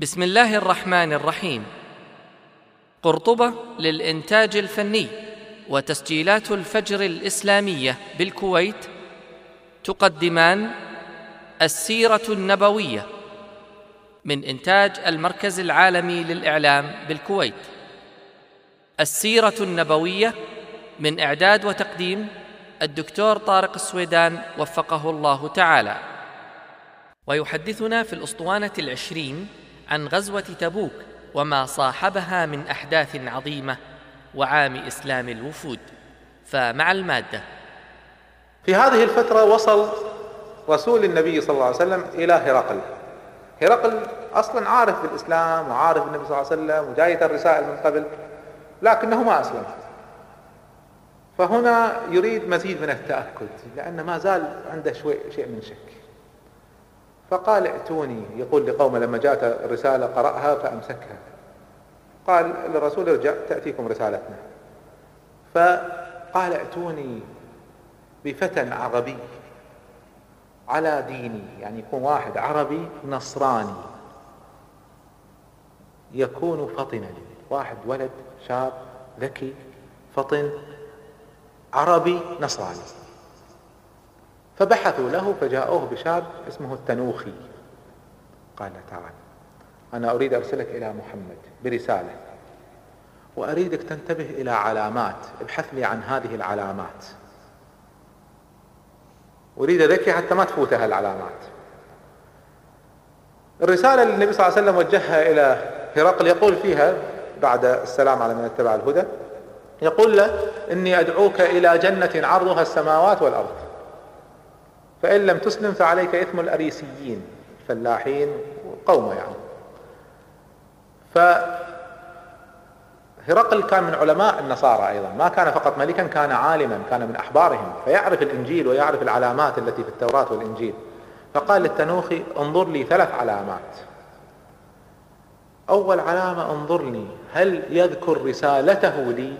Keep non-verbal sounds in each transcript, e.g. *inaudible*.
بسم الله الرحمن الرحيم. قرطبة للإنتاج الفني وتسجيلات الفجر الإسلامية بالكويت. تقدمان السيرة النبوية من إنتاج المركز العالمي للإعلام بالكويت. السيرة النبوية من إعداد وتقديم الدكتور طارق السويدان وفقه الله تعالى. ويحدثنا في الأسطوانة العشرين عن غزوة تبوك وما صاحبها من أحداث عظيمة وعام إسلام الوفود. فمع المادة. في هذه الفترة وصل رسول النبي صلى الله عليه وسلم إلى هرقل. هرقل أصلا عارف بالإسلام وعارف النبي صلى الله عليه وسلم وجايته الرسائل من قبل لكنه ما أسلم. فهنا يريد مزيد من التأكد لأن ما زال عنده شوي شيء من شك. فقال ائتوني. يقول لقومه لما جاءت الرسالة قرأها فأمسكها. قال للرسول ارجع تأتيكم رسالتنا. فقال ائتوني بفتى عربي على ديني يعني يكون واحد عربي نصراني. يكون فطنا واحد ولد شاب ذكي فطن عربي نصراني. فبحثوا له فجاءوه بشاب اسمه التنوخي. قال تعال أنا أريد أرسلك إلى محمد برسالة وأريدك تنتبه إلى علامات ابحث لي عن هذه العلامات. أريد ذكي حتى ما تفوتها العلامات. الرسالة اللي النبي صلى الله عليه وسلم وجهها إلى هرقل يقول فيها بعد السلام على من اتبع الهدى يقول له إني أدعوك إلى جنة عرضها السماوات والأرض. فإن لم تسلم فعليك إثم الأريسيين فلاحين قومه يعني. فهرقل كان من علماء النصارى أيضا ما كان فقط ملكا كان عالما كان من أحبارهم فيعرف الإنجيل ويعرف العلامات التي في التوراة والإنجيل. فقال للتنوخي انظر لي ثلاث علامات. أول علامة انظرني هل يذكر رسالته لي؟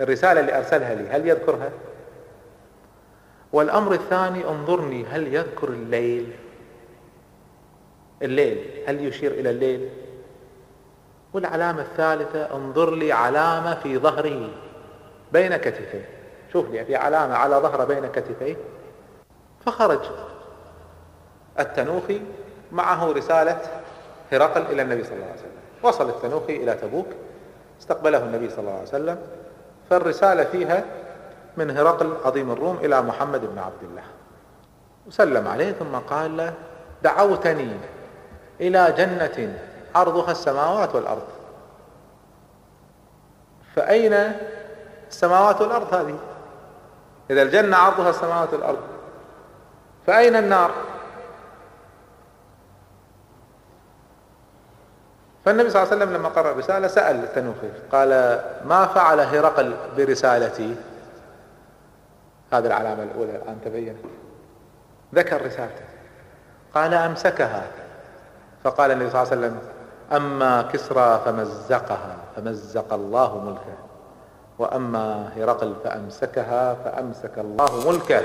الرسالة اللي أرسلها لي هل يذكرها؟ والأمر الثاني انظرني هل يذكر الليل؟ الليل هل يشير إلى الليل؟ والعلامة الثالثة انظر لي علامة في ظهره بين كتفيه. شوف لي في علامة على ظهره بين كتفيه. فخرج التنوخي معه رسالة هرقل إلى النبي صلى الله عليه وسلم. وصل التنوخي إلى تبوك استقبله النبي صلى الله عليه وسلم. فالرسالة فيها من هرقل عظيم الروم إلى محمد بن عبد الله. وسلم عليه ثم قال له دعوتني إلى جنة عرضها السماوات والأرض. فأين السماوات والأرض هذه؟ إذا الجنة عرضها السماوات والأرض. فأين النار؟ فالنبي صلى الله عليه وسلم لما قرأ الرسالة سأل التنوخي قال ما فعل هرقل برسالتي؟ هذه العلامة الأولى الآن تبينت. ذكر رسالته. قال أمسكها. فقال النبي صلى الله عليه وسلم أما كسرى فمزقها فمزق الله ملكه. وأما هرقل فأمسكها فأمسك الله ملكه.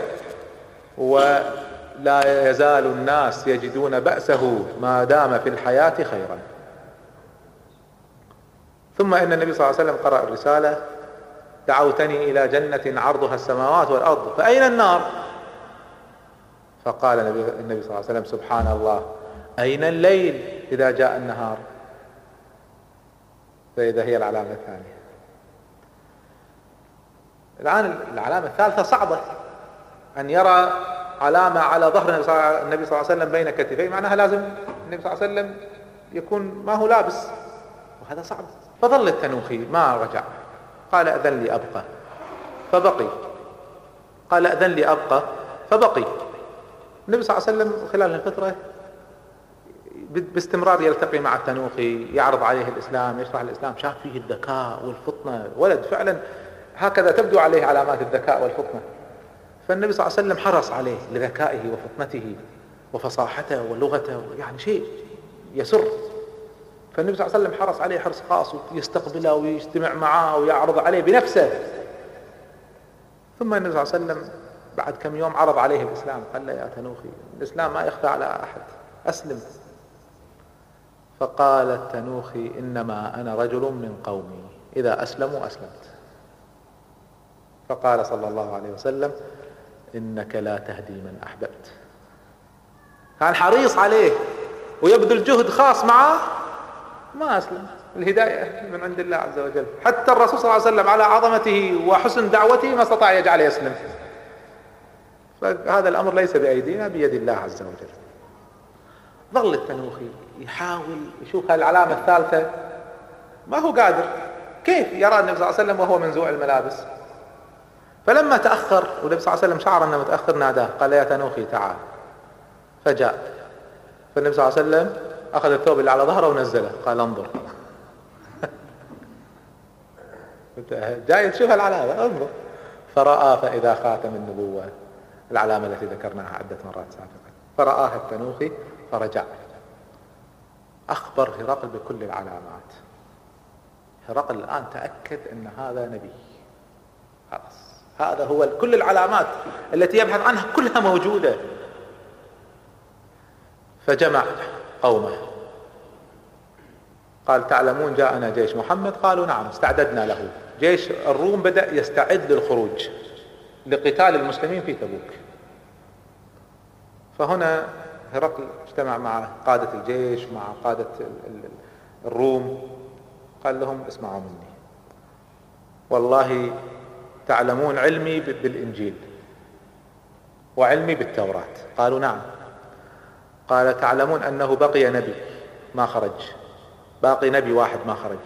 ولا يزال الناس يجدون بأسه ما دام في الحياة خيرا. ثم إن النبي صلى الله عليه وسلم قرأ الرسالة دعوتني إلى جنة عرضها السماوات والأرض فأين النار؟ فقال النبي صلى الله عليه وسلم سبحان الله أين الليل إذا جاء النهار؟ فإذا هي العلامة الثانية. الآن العلامة الثالثة صعبة أن يرى علامة على ظهر النبي صلى الله عليه وسلم بين كتفيه معناها لازم النبي صلى الله عليه وسلم يكون ما هو لابس؟ وهذا صعب. فظل التنوخي ما رجع؟ قال أذن لي أبقى. فبقي. قال أذن لي أبقى. فبقي. النبي صلى الله عليه وسلم خلال الفترة باستمرار يلتقي مع التنوخي يعرض عليه الإسلام يشرح الإسلام شاف فيه الذكاء والفطنة. ولد فعلا هكذا تبدو عليه علامات الذكاء والفطنة. فالنبي صلى الله عليه وسلم حرص عليه لذكائه وفطنته وفصاحته ولغته يعني شيء يسر. فالنبي صلى الله عليه وسلم حرص عليه حرص خاص ويستقبله ويجتمع معه ويعرض عليه بنفسه. ثم النبي صلى الله عليه وسلم بعد كم يوم عرض عليه الإسلام قال له يا تنوخي الإسلام ما يخفى على أحد أسلم. فقال التنوخي إنما أنا رجل من قومي إذا أسلموا أسلمت. فقال صلى الله عليه وسلم إنك لا تهدي من أحببت. كان حريص عليه ويبذل جهد خاص معه ما أسلم الهداية من عند الله عز وجل. حتى الرسول صلى الله عليه وسلم على عظمته وحسن دعوته ما استطاع يجعله يسلم. فهذا الأمر ليس بأيدينا بيد الله عز وجل. ظل التنوخي يحاول يشوف هالعلامة الثالثة. ما هو قادر. كيف يرى النبي صلى الله عليه وسلم وهو منزوع الملابس؟ فلما تأخر والنبي صلى الله عليه وسلم شعر أنه متأخر ناداه قال يا تنوخي تعال. فجاء. فالنبي صلى الله عليه وسلم أخذ الثوب اللي على ظهره ونزله قال انظر. جاي تشوف العلامة انظر. فرأى فإذا خاتم النبوة العلامة التي ذكرناها عدة مرات سابقا. فرآها التنوخي فرجع. أخبر هرقل بكل العلامات. هرقل الآن تأكد أن هذا نبي. خلاص. هذا هو كل العلامات التي يبحث عنها كلها موجودة. فجمع. قومه قال تعلمون جاءنا جيش محمد؟ قالوا نعم استعددنا له. جيش الروم بدأ يستعد للخروج لقتال المسلمين في تبوك. فهنا هرقل اجتمع مع قادة الجيش مع قادة الروم. قال لهم اسمعوا مني. والله تعلمون علمي بالإنجيل وعلمي بالتوراة. قالوا نعم. قال تعلمون أنه بقي نبي ما خرج. باقي نبي واحد ما خرج.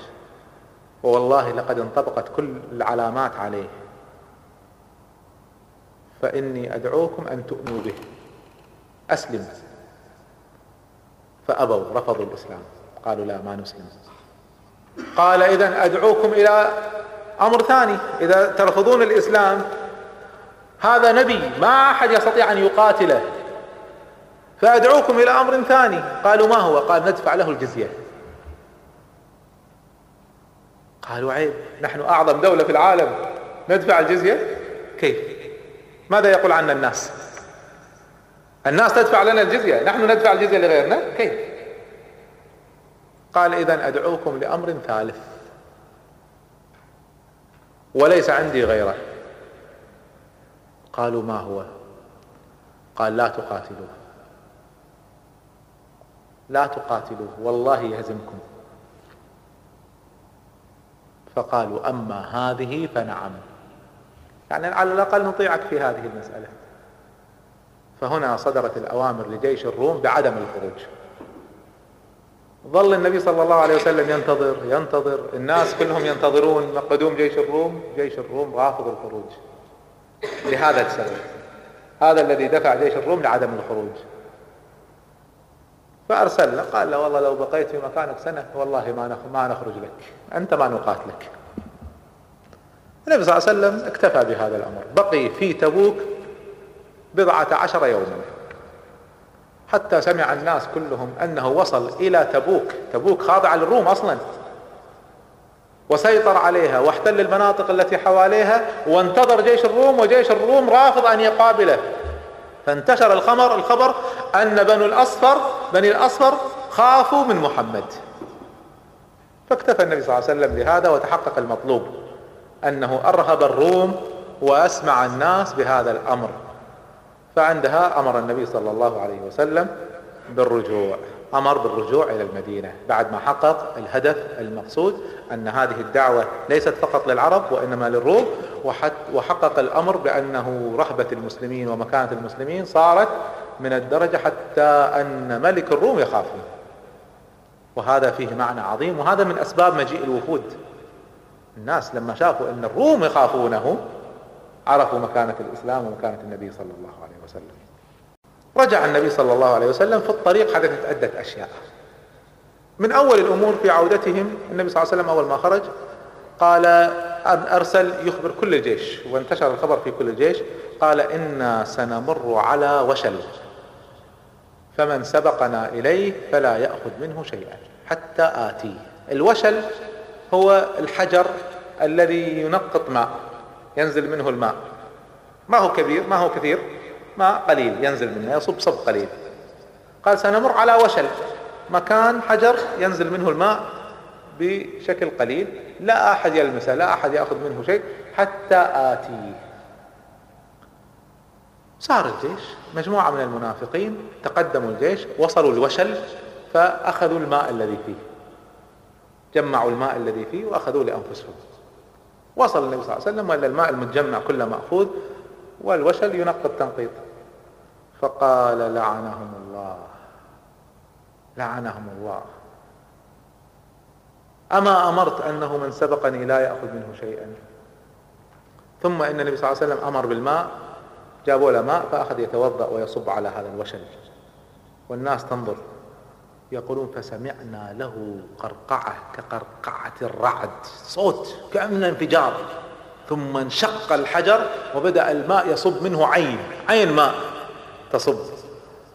ووالله لقد انطبقت كل العلامات عليه. فإني أدعوكم أن تؤمنوا به. أسلم. فأبوا رفضوا الإسلام. قالوا لا ما نسلم. قال إذا أدعوكم إلى أمر ثاني. إذا ترفضون الإسلام هذا نبي ما أحد يستطيع أن يقاتله. فأدعوكم إلى أمر ثاني. قالوا ما هو؟ قال ندفع له الجزية. قالوا عيب نحن أعظم دولة في العالم ندفع الجزية؟ كيف؟ ماذا يقول عنا الناس؟ الناس تدفع لنا الجزية نحن ندفع الجزية لغيرنا؟ كيف؟ قال إذا أدعوكم لأمر ثالث. وليس عندي غيره. قالوا ما هو؟ قال لا تقاتلوه لا تقاتلوه والله يهزمكم. فقالوا أما هذه فنعم. يعني على الأقل نطيعك في هذه المسألة. فهنا صدرت الأوامر لجيش الروم بعدم الخروج. ظل النبي صلى الله عليه وسلم ينتظر ينتظر. الناس كلهم ينتظرون قدوم جيش الروم. جيش الروم رافض الخروج. لهذا السبب. هذا الذي دفع جيش الروم لعدم الخروج. فأرسل له قال له والله لو بقيت في مكانك سنة والله ما ما نخرج لك أنت ما نقاتلك النبي صلى الله عليه وسلم اكتفى بهذا الأمر بقي في تبوك بضعة عشر يوما. حتى سمع الناس كلهم أنه وصل إلى تبوك تبوك خاضعة للروم أصلا. وسيطر عليها واحتل المناطق التي حواليها وانتظر جيش الروم وجيش الروم رافض أن يقابله. فانتشر الخبر الخبر أن بنو الأصفر بني الأصفر خافوا من محمد. فاكتفى النبي صلى الله عليه وسلم بهذا وتحقق المطلوب أنه أرهب الروم وأسمع الناس بهذا الأمر فعندها أمر النبي صلى الله عليه وسلم بالرجوع. أمر بالرجوع إلى المدينة بعد ما حقق الهدف المقصود أن هذه الدعوة ليست فقط للعرب وإنما للروم وحقق الأمر بأنه رهبة المسلمين ومكانة المسلمين صارت من الدرجة حتى أن ملك الروم يخافه وهذا فيه معنى عظيم وهذا من أسباب مجيء الوفود. الناس لما شافوا أن الروم يخافونه عرفوا مكانة الإسلام ومكانة النبي صلى الله عليه وسلم. رجع النبي صلى الله عليه وسلم في الطريق حدثت عدة أشياء. من أول الأمور في عودتهم النبي صلى الله عليه وسلم أول ما خرج قال أرسل يخبر كل الجيش وانتشر الخبر في كل الجيش قال إنا سنمر على وشل. فمن سبقنا إليه فلا يأخذ منه شيئا حتى آتيه. الوشل هو الحجر الذي ينقط ماء ينزل منه الماء. ما هو كبير؟ ما هو كثير؟ ماء قليل ينزل منه يصب صب قليل. قال سنمر على وشل. مكان حجر ينزل منه الماء بشكل قليل. لا أحد يلمسه لا أحد يأخذ منه شيء حتى آتيه. صار الجيش. مجموعة من المنافقين تقدموا الجيش وصلوا الوشل فأخذوا الماء الذي فيه. جمعوا الماء الذي فيه وأخذوه لأنفسهم. وصل النبي صلى الله عليه وسلم وإلا الماء المتجمع كله مأخوذ والوشل ينقى التنقيط فقال لعنهم الله. لعنهم الله. أما أمرت أنه من سبقني لا يأخذ منه شيئا. ثم إن النبي صلى الله عليه وسلم أمر بالماء جابوا له ماء فأخذ يتوضأ ويصب على هذا الوشل والناس تنظر يقولون فسمعنا له قرقعة كقرقعة الرعد. صوت كأنه انفجار. ثم انشق الحجر وبدأ الماء يصب منه عين عين ماء. تصب.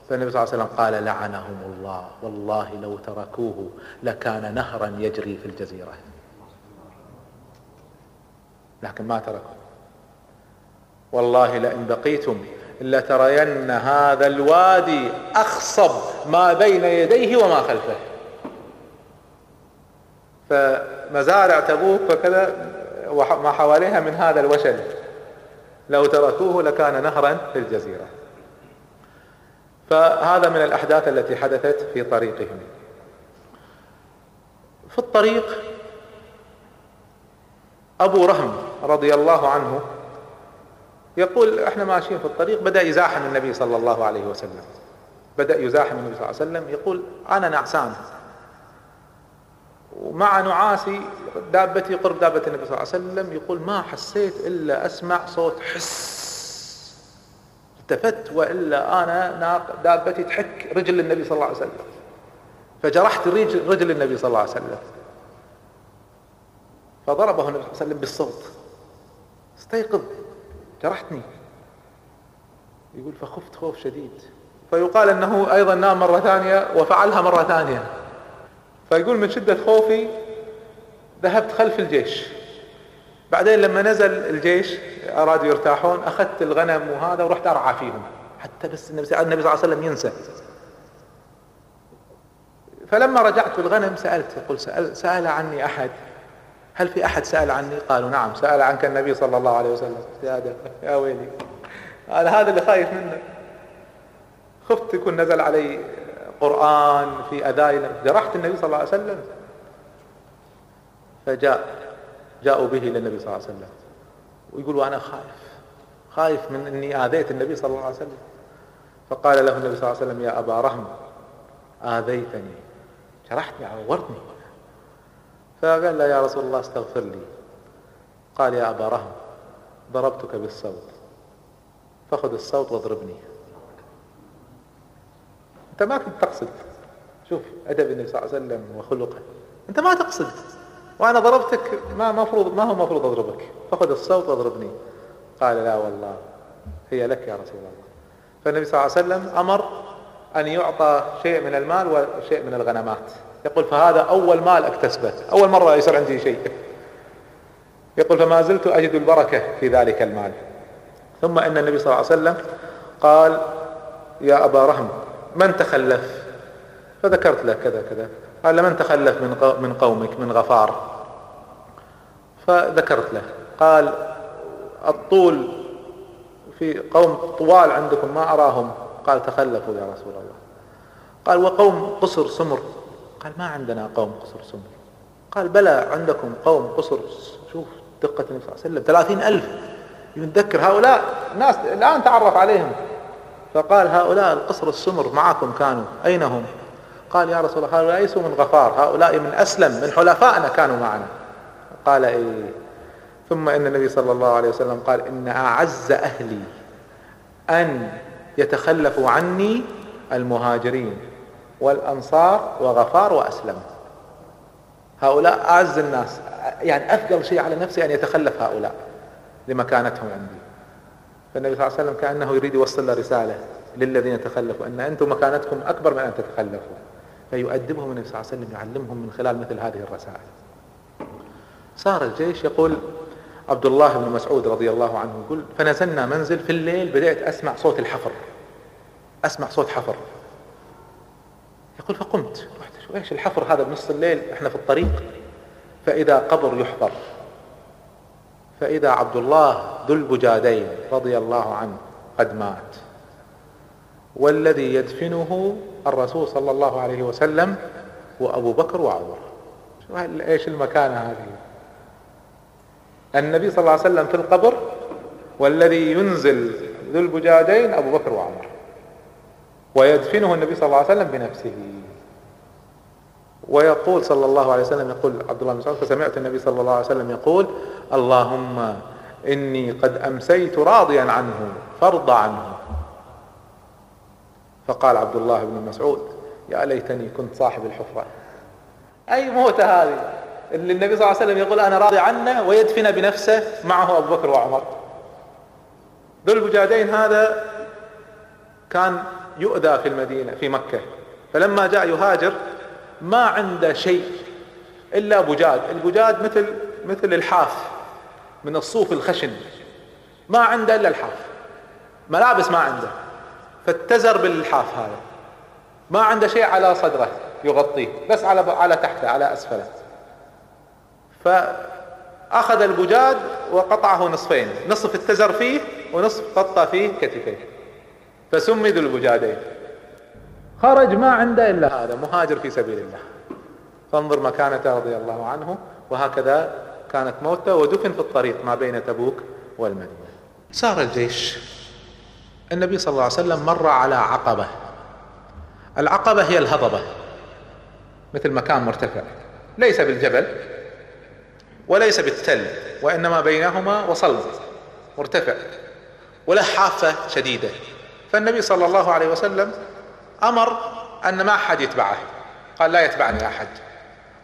فالنبي صلى الله عليه وسلم قال لعنهم الله. والله لو تركوه لكان نهرا يجري في الجزيرة. لكن ما تركوه والله لئن بقيتم لترين هذا الوادي أخصب ما بين يديه وما خلفه. فمزارع تبوك وكذا وما حواليها من هذا الوشل. لو تركوه لكان نهرا في الجزيرة. فهذا من الأحداث التي حدثت في طريقهم. في الطريق أبو رهم رضي الله عنه يقول إحنا ماشيين في الطريق بدأ يزاحم النبي صلى الله عليه وسلم. بدأ يزاحم النبي صلى الله عليه وسلم يقول أنا نعسان. ومع نعاسي دابتي قرب دابة النبي صلى الله عليه وسلم يقول ما حسيت إلا أسمع صوت حس. التفت وإلا أنا دابتي تحك رجل النبي صلى الله عليه وسلم. فجرحت رجل, رجل النبي صلى الله عليه وسلم. فضربه النبي صلى الله عليه وسلم بالصوت. استيقظ. جرحتني. يقول فخفت خوف شديد. فيقال إنه أيضا نام مرة ثانية وفعلها مرة ثانية. فيقول من شدة خوفي ذهبت خلف الجيش. بعدين لما نزل الجيش أرادوا يرتاحون أخذت الغنم وهذا ورحت أرعى فيهم. حتى بس النبي صلى الله عليه وسلم ينسى. فلما رجعت بالغنم سألت يقول سأل, سأل عني أحد. هل في أحد سأل عني؟ قالوا نعم. سأل عنك النبي صلى الله عليه وسلم. يا, يا ويلي. أنا هذا اللي خايف منه خفت يكون نزل علي قرآن في أذاي جرحت النبي صلى الله عليه وسلم. فجاء جاءوا به للنبي صلى الله عليه وسلم. ويقول وأنا خايف خايف من أني آذيت النبي صلى الله عليه وسلم. فقال له النبي صلى الله عليه وسلم يا أبا رهم آذيتني جرحتني عورتني. فقال له يا رسول الله استغفر لي. قال يا أبا رهم ضربتك بالصوت فخذ الصوت واضربني. أنت ما كنت تقصد. شوف أدب النبي صلى الله عليه وسلم وخلقه. أنت ما تقصد. وأنا ضربتك. ما مفروض ما هو مفروض أضربك. فخذ الصوت وأضربني. قال لا والله هي لك يا رسول الله. فالنبي صلى الله عليه وسلم أمر أن يعطى شيء من المال وشيء من الغنمات. يقول فهذا أول مال أكتسبه. أول مرة يصير عندي شيء. يقول فما زلت أجد البركة في ذلك المال. ثم إن النبي صلى الله عليه وسلم قال يا أبا رهم من تخلف؟ فذكرت له كذا كذا. قال من تخلف من من قومك من غفار؟ فذكرت له. قال الطول في قوم طوال عندكم ما أراهم. قال تخلفوا يا رسول الله. قال وقوم قصر سمر. قال ما عندنا قوم قصر سمر. قال بلى عندكم قوم قصر شوف دقة النبي صلى الله عليه وسلم ثلاثين ألف. يتذكر هؤلاء ناس الآن تعرف عليهم. فقال هؤلاء القصر السمر معكم كانوا. أين هم؟ قال يا رسول الله هؤلاء ليسوا من غفار هؤلاء من أسلم من حلفائنا كانوا معنا. قال إيه؟ ثم إن النبي صلى الله عليه وسلم قال إن أعز أهلي أن يتخلفوا عني المهاجرين والأنصار وغفار وأسلم. هؤلاء أعز الناس يعني أثقل شيء على نفسي أن يتخلف هؤلاء لمكانتهم عندي. فالنبي صلى الله عليه وسلم كأنه يريد يوصل رسالة للذين تخلفوا أن أنتم مكانتكم أكبر من أن تتخلفوا. فيؤدبهم النبي صلى الله عليه وسلم يعلمهم من خلال مثل هذه الرسائل. صار الجيش يقول عبد الله بن مسعود رضي الله عنه يقول فنزلنا منزل في الليل بدأت أسمع صوت الحفر أسمع صوت حفر. يقول فقمت. رحت إيش الحفر هذا بنص الليل؟ إحنا في الطريق. فإذا قبر يحفر فإذا عبد الله ذو البجادين رضي الله عنه قد مات. والذي يدفنه الرسول صلى الله عليه وسلم وأبو بكر وعمر. إيش المكانه هذه؟ النبي صلى الله عليه وسلم في القبر والذي ينزل ذو البجادين أبو بكر وعمر. ويدفنه النبي صلى الله عليه وسلم بنفسه. ويقول صلى الله عليه وسلم يقول عبد الله بن مسعود فسمعت النبي صلى الله عليه وسلم يقول اللهم إني قد أمسيت راضيا عنه فارض عنه. فقال عبد الله بن مسعود يا ليتني كنت صاحب الحفرة. أي موتة هذه؟ اللي النبي صلى الله عليه وسلم يقول أنا راضي عنه ويدفن بنفسه معه أبو بكر وعمر. ذو البجادين هذا كان يؤذى في المدينة في مكة. فلما جاء يهاجر ما عنده شيء إلا بجاد. البجاد مثل مثل الحاف من الصوف الخشن. ما عنده إلا الحاف. ملابس ما عنده. فاتزر بالحاف هذا. ما عنده شيء على صدره يغطيه بس على على تحته على أسفله. فأخذ البجاد وقطعه نصفين نصف اتزر فيه ونصف غطى فيه كتفيه. فسمي ذو البجادين خرج ما عنده إلا هذا مهاجر في سبيل الله. فانظر مكانته رضي الله عنه وهكذا كانت موته ودفن في الطريق ما بين تبوك والمدينة. سار الجيش النبي صلى الله عليه وسلم مر على عقبة. العقبة هي الهضبة مثل مكان مرتفع. ليس بالجبل وليس بالتل وإنما بينهما وصلب مرتفع وله حافة شديدة. فالنبي صلى الله عليه وسلم أمر أن ما احد يتبعه. قال لا يتبعني أحد.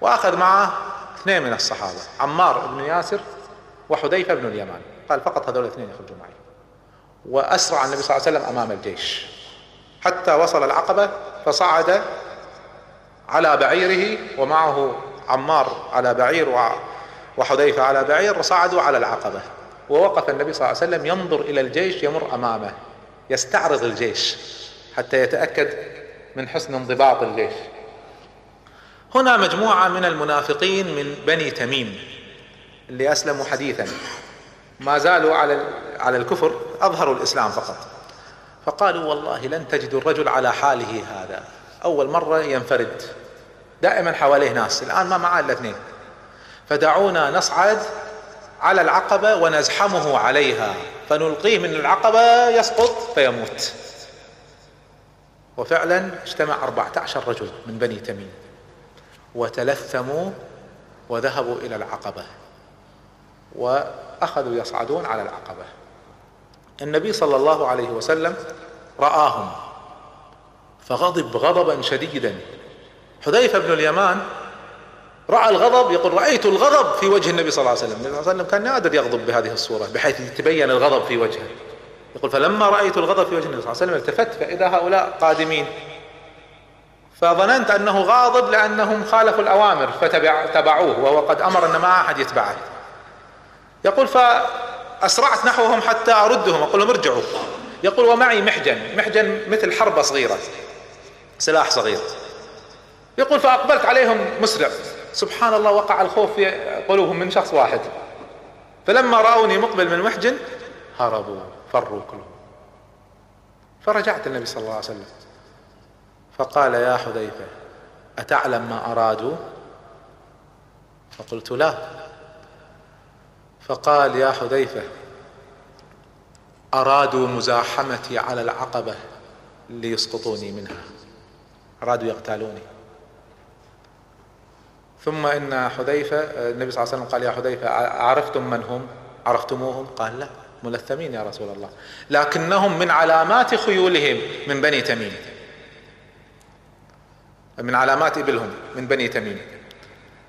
وأخذ معه اثنين من الصحابة عمار بن ياسر وحذيفة بن اليمان. قال فقط هذول الاثنين يخرجوا معي. وأسرع النبي صلى الله عليه وسلم أمام الجيش. حتى وصل العقبة فصعد على بعيره ومعه عمار على بعير وحذيفة على بعير وصعدوا على العقبة. ووقف النبي صلى الله عليه وسلم ينظر إلى الجيش يمر أمامه يستعرض الجيش حتى يتأكد من حسن انضباط الجيش. هنا مجموعة من المنافقين من بني تميم اللي أسلموا حديثا. ما زالوا على على الكفر. أظهروا الإسلام فقط. فقالوا والله لن تجدوا الرجل على حاله هذا. أول مرة ينفرد. دائما حواليه ناس. الآن ما معاه إلا اثنين. فدعونا نصعد على العقبة ونزحمه عليها. فنلقيه من العقبة يسقط فيموت. وفعلا اجتمع أربعة عشر رجل من بني تميم. وتلثموا وذهبوا إلى العقبة. وأخذوا يصعدون على العقبة. النبي صلى الله عليه وسلم رآهم فغضب غضبا شديدا. حذيفة بن اليمان رأى الغضب يقول رأيت الغضب في وجه النبي صلى الله عليه وسلم. النبي صلى الله عليه وسلم كان نادر يغضب بهذه الصورة بحيث يتبين الغضب في وجهه. يقول فلما رأيت الغضب في وجه النبي صلى الله عليه وسلم التفت فإذا هؤلاء قادمين. فظننت أنه غاضب لأنهم خالفوا الأوامر فتبعوه وهو قد أمر أن ما أحد يتبعه. يقول فأسرعت نحوهم حتى أردهم. أقول لهم ارجعوا. يقول ومعي محجن. محجن مثل حربة صغيرة. سلاح صغير. يقول فأقبلت عليهم مسرع. سبحان الله وقع الخوف في قلوبهم من شخص واحد. فلما رأوني مقبل من محجن هربوا فروا كلهم. فرجعت النبي صلى الله عليه وسلم. فقال يا حذيفة أتعلم ما أرادوا؟ فقلت لا. فقال يا حذيفة أرادوا مزاحمتي على العقبة ليسقطوني منها. أرادوا يقتلوني ثم إن حذيفة النبي صلى الله عليه وسلم قال يا حذيفة عرفتم من هم؟ عرفتموهم؟ قال لا ملثمين يا رسول الله. لكنهم من علامات خيولهم من بني تميم. من علامات إبلهم من بني تميم.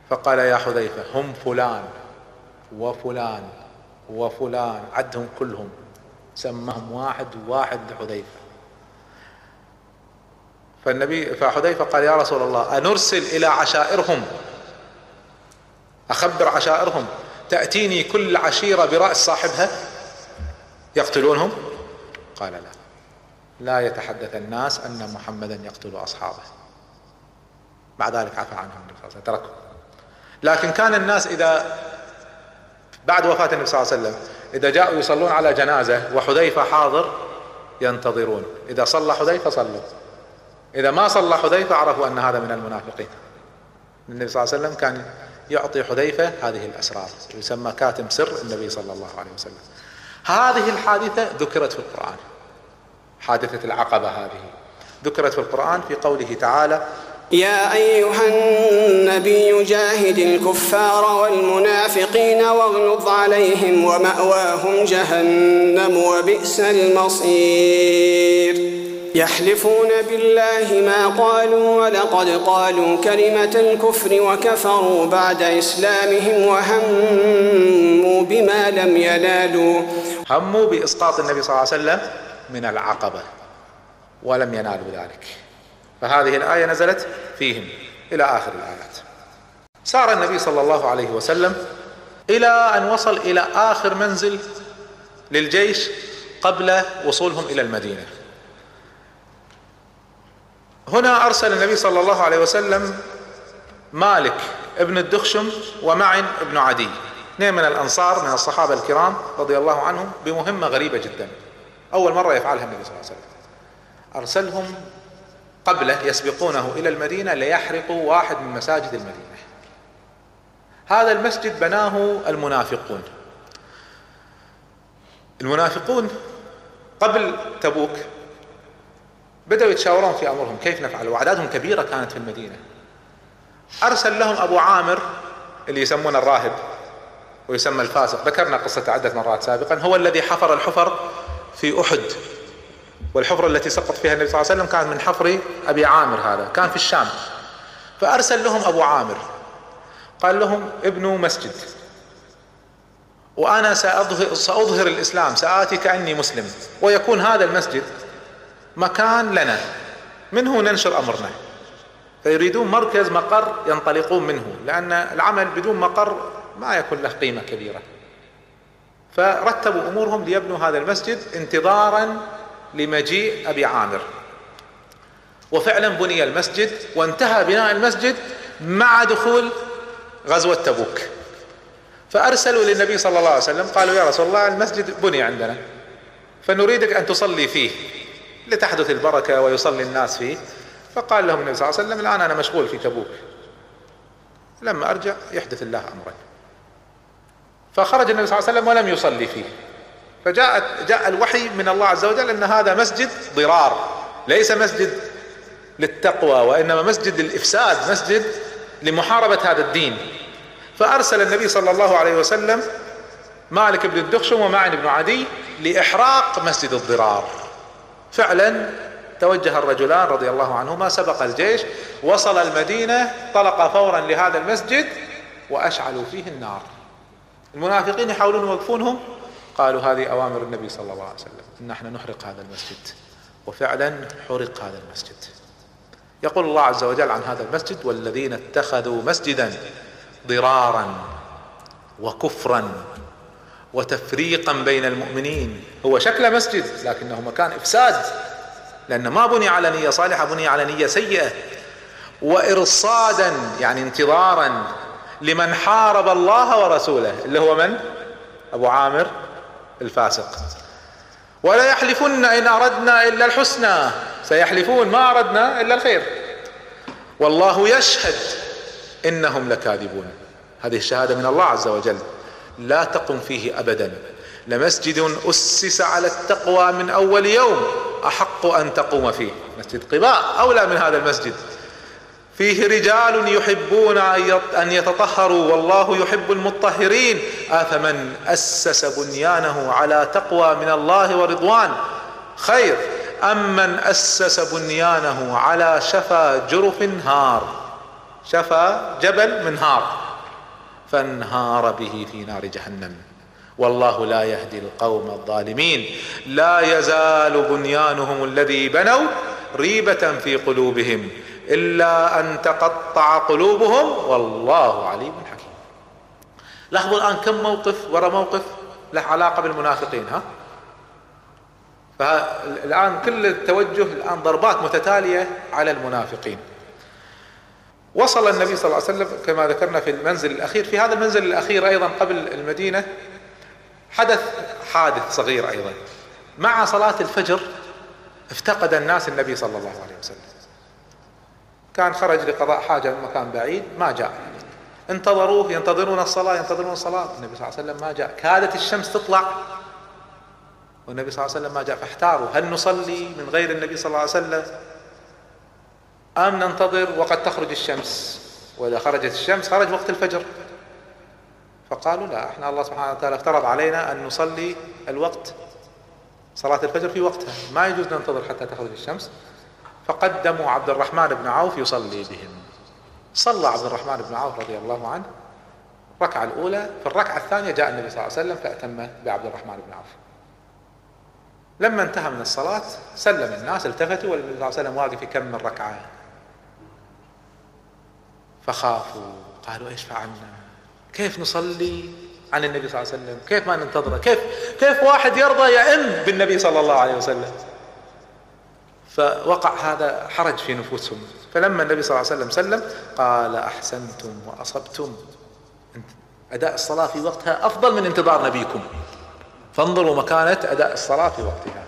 فقال يا حذيفة هم فلان. وفلان وفلان عدهم كلهم. سمهم واحد واحد حذيفة فالنبي فحذيفة قال يا رسول الله أنرسل إلى عشائرهم أخبر عشائرهم تأتيني كل عشيرة برأس صاحبها؟ يقتلونهم؟ قال لا لا يتحدث الناس أن محمدا يقتل أصحابه. بعد ذلك عفى عنهم تركهم. لكن كان الناس إذا بعد وفاة النبي صلى الله عليه وسلم إذا جاءوا يصلون على جنازة وحذيفة حاضر ينتظرون إذا صلى حذيفة صلوا. إذا ما صلى حذيفة عرفوا أن هذا من المنافقين. النبي صلى الله عليه وسلم كان يعطي حذيفة هذه الأسرار يسمى كاتم سر النبي صلى الله عليه وسلم. هذه الحادثة ذكرت في القرآن حادثة العقبة هذه. ذكرت في القرآن في قوله تعالى يا أيها النبي جاهد الكفار والمنافقين واغلظ عليهم ومأواهم جهنم وبئس المصير. يحلفون بالله ما قالوا ولقد قالوا كلمة الكفر وكفروا بعد إسلامهم وهموا بما لم ينالوا. هموا بإسقاط النبي صلى الله عليه وسلم من العقبة ولم ينالوا ذلك. فهذه الآية نزلت فيهم إلى آخر الآيات. سار النبي صلى الله عليه وسلم إلى أن وصل إلى آخر منزل للجيش قبل وصولهم إلى المدينة. هنا أرسل النبي صلى الله عليه وسلم مالك ابن الدخشم ومعن ابن عدي اثنين من الأنصار من الصحابة الكرام رضي الله عنهم بمهمة غريبة جدا. أول مرة يفعلها النبي صلى الله عليه وسلم. أرسلهم قبله يسبقونه إلى المدينة ليحرقوا واحد من مساجد المدينة. هذا المسجد بناه المنافقون. المنافقون قبل تبوك بدأوا يتشاورون في أمرهم كيف نفعل؟ وأعدادهم كبيرة كانت في المدينة. أرسل لهم أبو عامر اللي يسمونه الراهب ويسمى الفاسق. ذكرنا قصة عدة مرات سابقا. هو الذي حفر الحفر في أحد. والحفرة التي سقط فيها النبي صلى الله عليه وسلم كانت من حفر أبي عامر هذا كان في الشام. فأرسل لهم أبو عامر قال لهم ابنوا مسجد. وأنا سأظهر, سأظهر الإسلام سآتي كأني مسلم ويكون هذا المسجد مكان لنا. منه ننشر أمرنا؟ فيريدون مركز مقر ينطلقون منه لأن العمل بدون مقر ما يكون له قيمة كبيرة. فرتبوا أمورهم ليبنوا هذا المسجد انتظارا لمجيء أبي عامر. وفعلا بني المسجد وانتهى بناء المسجد مع دخول غزوة تبوك. فأرسلوا للنبي صلى الله عليه وسلم قالوا يا رسول الله المسجد بني عندنا فنريدك أن تصلي فيه لتحدث البركة ويصلي الناس فيه. فقال لهم النبي صلى الله عليه وسلم الآن أنا مشغول في تبوك. لما أرجع يحدث الله أمرا. فخرج النبي صلى الله عليه وسلم ولم يصلي فيه. فجاءت جاء الوحي من الله عز وجل أن هذا مسجد ضرار ليس مسجد للتقوى وإنما مسجد للإفساد مسجد لمحاربة هذا الدين. فأرسل النبي صلى الله عليه وسلم مالك بن الدخشم ومعن بن عدي لإحراق مسجد الضرار. فعلا توجه الرجلان رضي الله عنهما سبق الجيش وصل المدينة طلق فورا لهذا المسجد وأشعلوا فيه النار. المنافقين يحاولون يوقفونهم قالوا هذه أوامر النبي صلى الله عليه وسلم. إن نحن نحرق هذا المسجد. وفعلا حرق هذا المسجد. يقول الله عز وجل عن هذا المسجد والذين اتخذوا مسجدا ضرارا وكفرا وتفريقا بين المؤمنين. هو شكل مسجد لكنه مكان إفساد لأنه ما بني على نية صالحة بني على نية سيئة. وارصادا يعني انتظارا لمن حارب الله ورسوله اللي هو من؟ أبو عامر. الفاسق. ولا يحلفن إن أردنا إلا الحسنى. سيحلفون ما أردنا إلا الخير. والله يشهد إنهم لكاذبون. هذه الشهادة من الله عز وجل. لا تقم فيه ابدا. لمسجد أسس على التقوى من أول يوم أحق أن تقوم فيه. مسجد قباء أولى من هذا المسجد. فيه رجال يحبون أن يتطهروا والله يحب المطهرين. أفمن أسس بنيانه على تقوى من الله ورضوان؟ خير. أم من أسس بنيانه على شفا جرف هار؟ شفا جبل من هار. فانهار به في نار جهنم. والله لا يهدي القوم الظالمين. لا يزال بنيانهم الذي بنوا ريبة في قلوبهم. إلا أن تقطع قلوبهم والله عليم حكيم. لاحظوا الآن كم موقف وراء موقف له علاقة بالمنافقين ها؟ فالآن كل التوجه الآن ضربات متتالية على المنافقين. وصل النبي صلى الله عليه وسلم كما ذكرنا في المنزل الأخير في هذا المنزل الأخير أيضا قبل المدينة حدث حادث صغير أيضا. مع صلاة الفجر افتقد الناس النبي صلى الله عليه وسلم. كان خرج لقضاء حاجة من مكان بعيد ما جاء. انتظروه ينتظرون الصلاة ينتظرون الصلاة. النبي صلى الله عليه وسلم ما جاء. كادت الشمس تطلع والنبي صلى الله عليه وسلم ما جاء فاحتاروا. هل نصلي من غير النبي صلى الله عليه وسلم؟ أم ننتظر وقد تخرج الشمس؟ وإذا خرجت الشمس خرج وقت الفجر. فقالوا لا إحنا الله سبحانه وتعالى افترض علينا أن نصلي الوقت صلاة الفجر في وقتها. ما يجوز ننتظر حتى تخرج الشمس. فقدموا عبد الرحمن بن عوف يصلي بهم. صلى عبد الرحمن بن عوف رضي الله عنه. الركعة الأولى في الركعة الثانية جاء النبي صلى الله عليه وسلم فأتم بعبد الرحمن بن عوف. لما انتهى من الصلاة سلم الناس التفتوا والنبي صلى الله عليه وسلم واقف يكمل ركعة. فخافوا قالوا إيش فعلنا؟ كيف نصلي عن النبي صلى الله عليه وسلم؟ كيف ما ننتظره كيف كيف واحد يرضى يئن بالنبي صلى الله عليه وسلم؟ فوقع هذا حرج في نفوسهم. فلما النبي صلى الله عليه وسلم سلم قال أحسنتم وأصبتم. أداء الصلاة في وقتها أفضل من انتظار نبيكم. فانظروا مكانة أداء الصلاة في وقتها.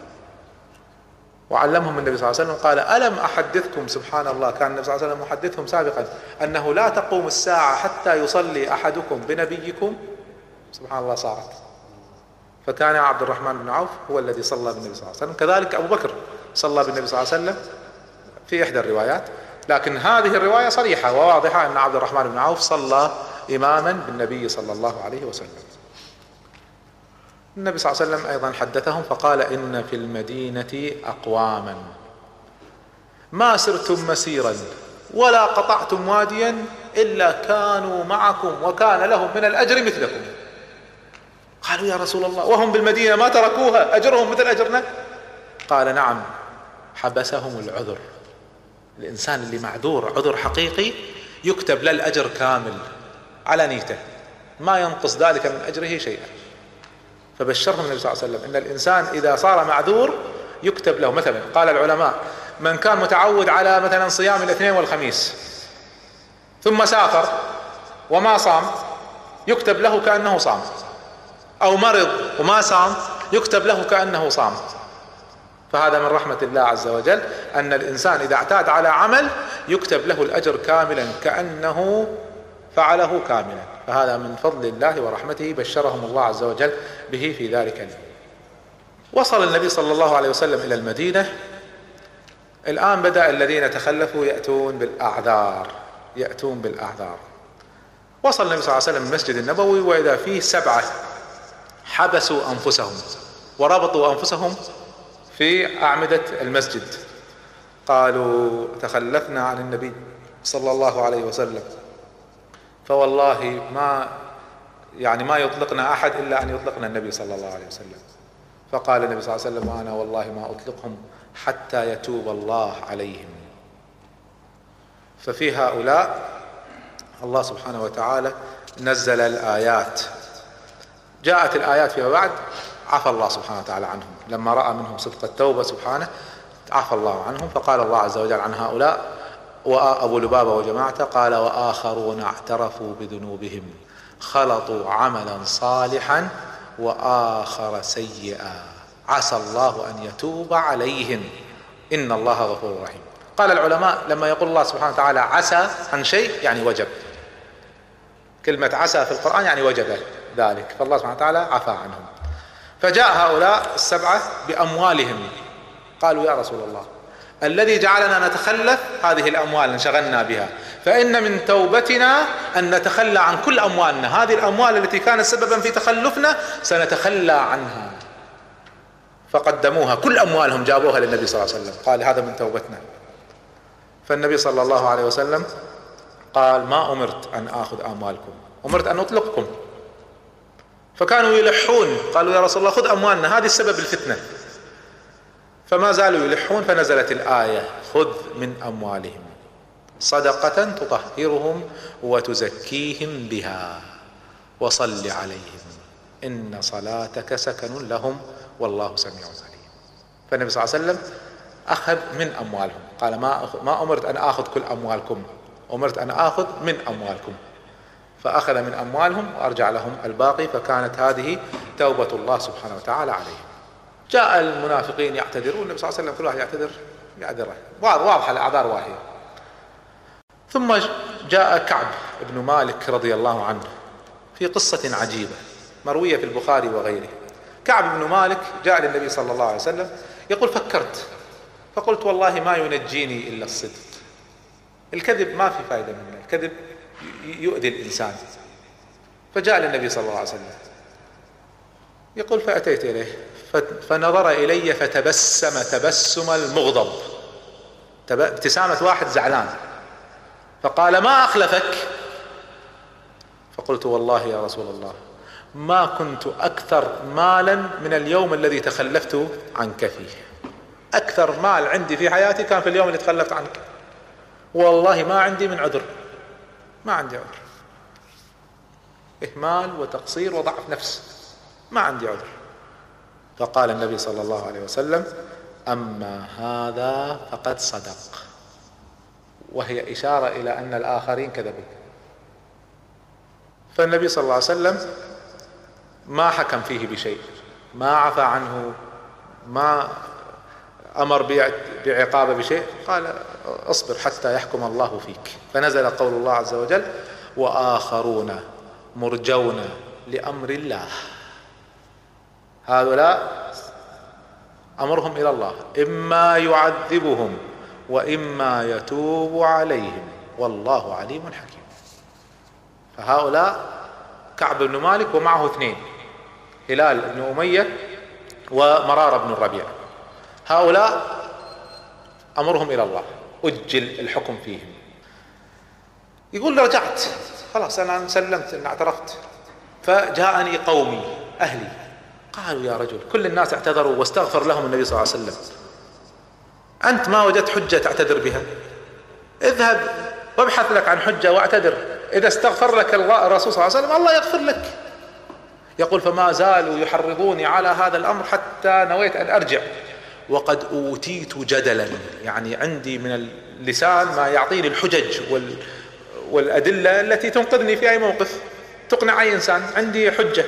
وعلمهم النبي صلى الله عليه وسلم قال ألم أحدثكم سبحان الله كان النبي صلى الله عليه وسلم محدثهم سابقا أنه لا تقوم الساعة حتى يصلي أحدكم بنبيكم؟ سبحان الله صارت. فكان عبد الرحمن بن عوف هو الذي صلى بالنبي صلى الله عليه وسلم. كذلك أبو بكر صلى بالنبي صلى الله عليه وسلم في إحدى الروايات. لكن هذه الرواية صريحة وواضحة أن عبد الرحمن بن عوف صلى إماما بالنبي صلى الله عليه وسلم. النبي صلى الله عليه وسلم أيضا حدثهم فقال إن في المدينة اقواما. ما سرتم مسيرا ولا قطعتم واديا إلا كانوا معكم وكان لهم من الأجر مثلكم. قالوا يا رسول الله وهم بالمدينة ما تركوها أجرهم مثل أجرنا؟ قال نعم. حبسهم العذر. الإنسان اللي معذور عذر حقيقي يكتب له الأجر كامل على نيته. ما ينقص ذلك من أجره شيئا. فبشرهم النبي صلى الله عليه وسلم إن الإنسان إذا صار معذور يكتب له مثلا قال العلماء من كان متعود على مثلا صيام الاثنين والخميس ثم سافر وما صام يكتب له كأنه صام. أو مرض وما صام يكتب له كأنه صام. فهذا من رحمة الله عز وجل أن الإنسان إذا اعتاد على عمل يكتب له الأجر كاملا كأنه فعله كاملا. فهذا من فضل الله ورحمته بشرهم الله عز وجل به في ذلك اليوم. وصل النبي صلى الله عليه وسلم إلى المدينة. الآن بدأ الذين تخلفوا يأتون بالأعذار يأتون بالأعذار. وصل النبي صلى الله عليه وسلم المسجد النبوي وإذا فيه سبعة حبسوا أنفسهم وربطوا أنفسهم في أعمدة المسجد. قالوا تخلفنا عن النبي صلى الله عليه وسلم. فوالله ما يعني ما يطلقنا أحد إلا أن يطلقنا النبي صلى الله عليه وسلم. فقال النبي صلى الله عليه وسلم وأنا والله ما أطلقهم حتى يتوب الله عليهم. ففي هؤلاء الله سبحانه وتعالى نزل الآيات. جاءت الآيات فيما بعد. عفى الله سبحانه وتعالى عنهم. لما رأى منهم صدق التوبة سبحانه عفى الله عنهم فقال الله عز وجل عن هؤلاء وأبو لبابة وجماعته قال وآخرون اعترفوا بذنوبهم خلطوا عملا صالحا وآخر سيئا. عسى الله أن يتوب عليهم. إن الله غفور رحيم. قال العلماء لما يقول الله سبحانه وتعالى عسى عن شيء يعني وجب. كلمة عسى في القرآن يعني وجب ذلك. فالله سبحانه وتعالى عفى عنهم. فجاء هؤلاء السبعة بأموالهم. قالوا يا رسول الله الذي جعلنا نتخلف هذه الأموال انشغلنا بها فإن من توبتنا أن نتخلى عن كل أموالنا. هذه الأموال التي كانت سببا في تخلفنا سنتخلى عنها. فقدموها كل أموالهم جابوها للنبي صلى الله عليه وسلم. قال هذا من توبتنا. فالنبي صلى الله عليه وسلم قال ما أمرت أن آخذ أموالكم أمرت أن أطلقكم. فكانوا يلحون. قالوا يا رسول الله خذ أموالنا هذه السبب الفتنة. فما زالوا يلحون فنزلت الآية خذ من أموالهم صدقة تطهرهم وتزكيهم بها وصل عليهم. إن صلاتك سكن لهم والله سميع عليم. فالنبي صلى الله عليه وسلم أخذ من أموالهم. قال ما ما أمرت أن آخذ كل أموالكم. أمرت أن آخذ من أموالكم. فأخذ من أموالهم وأرجع لهم الباقي فكانت هذه توبة الله سبحانه وتعالى عليهم. جاء المنافقين يعتذرون النبي صلى الله عليه وسلم كل واحد يعتذر يعذره واضحة الأعذار واهية ثم جاء كعب بن مالك رضي الله عنه في قصة عجيبة مروية في البخاري وغيره. كعب بن مالك جاء للنبي صلى الله عليه وسلم يقول فكرت. فقلت والله ما ينجيني إلا الصدق. الكذب ما في فائدة منه الكذب يؤذي الإنسان. فجاء للنبي صلى الله عليه وسلم. يقول فأتيت إليه فنظر إلي فتبسم تبسم المغضب. ابتسامة واحد زعلان. فقال ما أخلفك؟ فقلت والله يا رسول الله ما كنت أكثر مالا من اليوم الذي تخلفت عنك فيه. أكثر مال عندي في حياتي كان في اليوم اللي تخلفت عنك. والله ما عندي من عذر. ما عندي عذر. إهمال وتقصير وضعف نفس. ما عندي عذر. فقال النبي صلى الله عليه وسلم أما هذا فقد صدق. وهي إشارة إلى أن الآخرين كذبوا. فالنبي صلى الله عليه وسلم ما حكم فيه بشيء. ما عفى عنه. ما أمر بعقابة بشيء؟ قال اصبر حتى يحكم الله فيك. فنزل قول الله عز وجل وآخرون مرجون لأمر الله. هؤلاء أمرهم إلى الله إما يعذبهم وإما يتوب عليهم. والله عليم حكيم. فهؤلاء كعب بن مالك ومعه اثنين هلال بن أمية ومرار بن الربيع. هؤلاء أمرهم إلى الله. أجل الحكم فيهم. يقول رجعت. خلاص أنا سلمت ان اعترفت. فجاءني قومي أهلي. قالوا يا رجل كل الناس اعتذروا واستغفر لهم النبي صلى الله عليه وسلم. أنت ما وجدت حجة تعتذر بها. اذهب وابحث لك عن حجة واعتذر. إذا استغفر لك الرسول صلى الله عليه وسلم الله يغفر لك. يقول فما زالوا يحرضوني على هذا الأمر حتى نويت أن أرجع. وقد أوتيت جدلا. يعني عندي من اللسان ما يعطيني الحجج وال والأدلة التي تنقذني في أي موقف. تقنع أي إنسان. عندي حجة.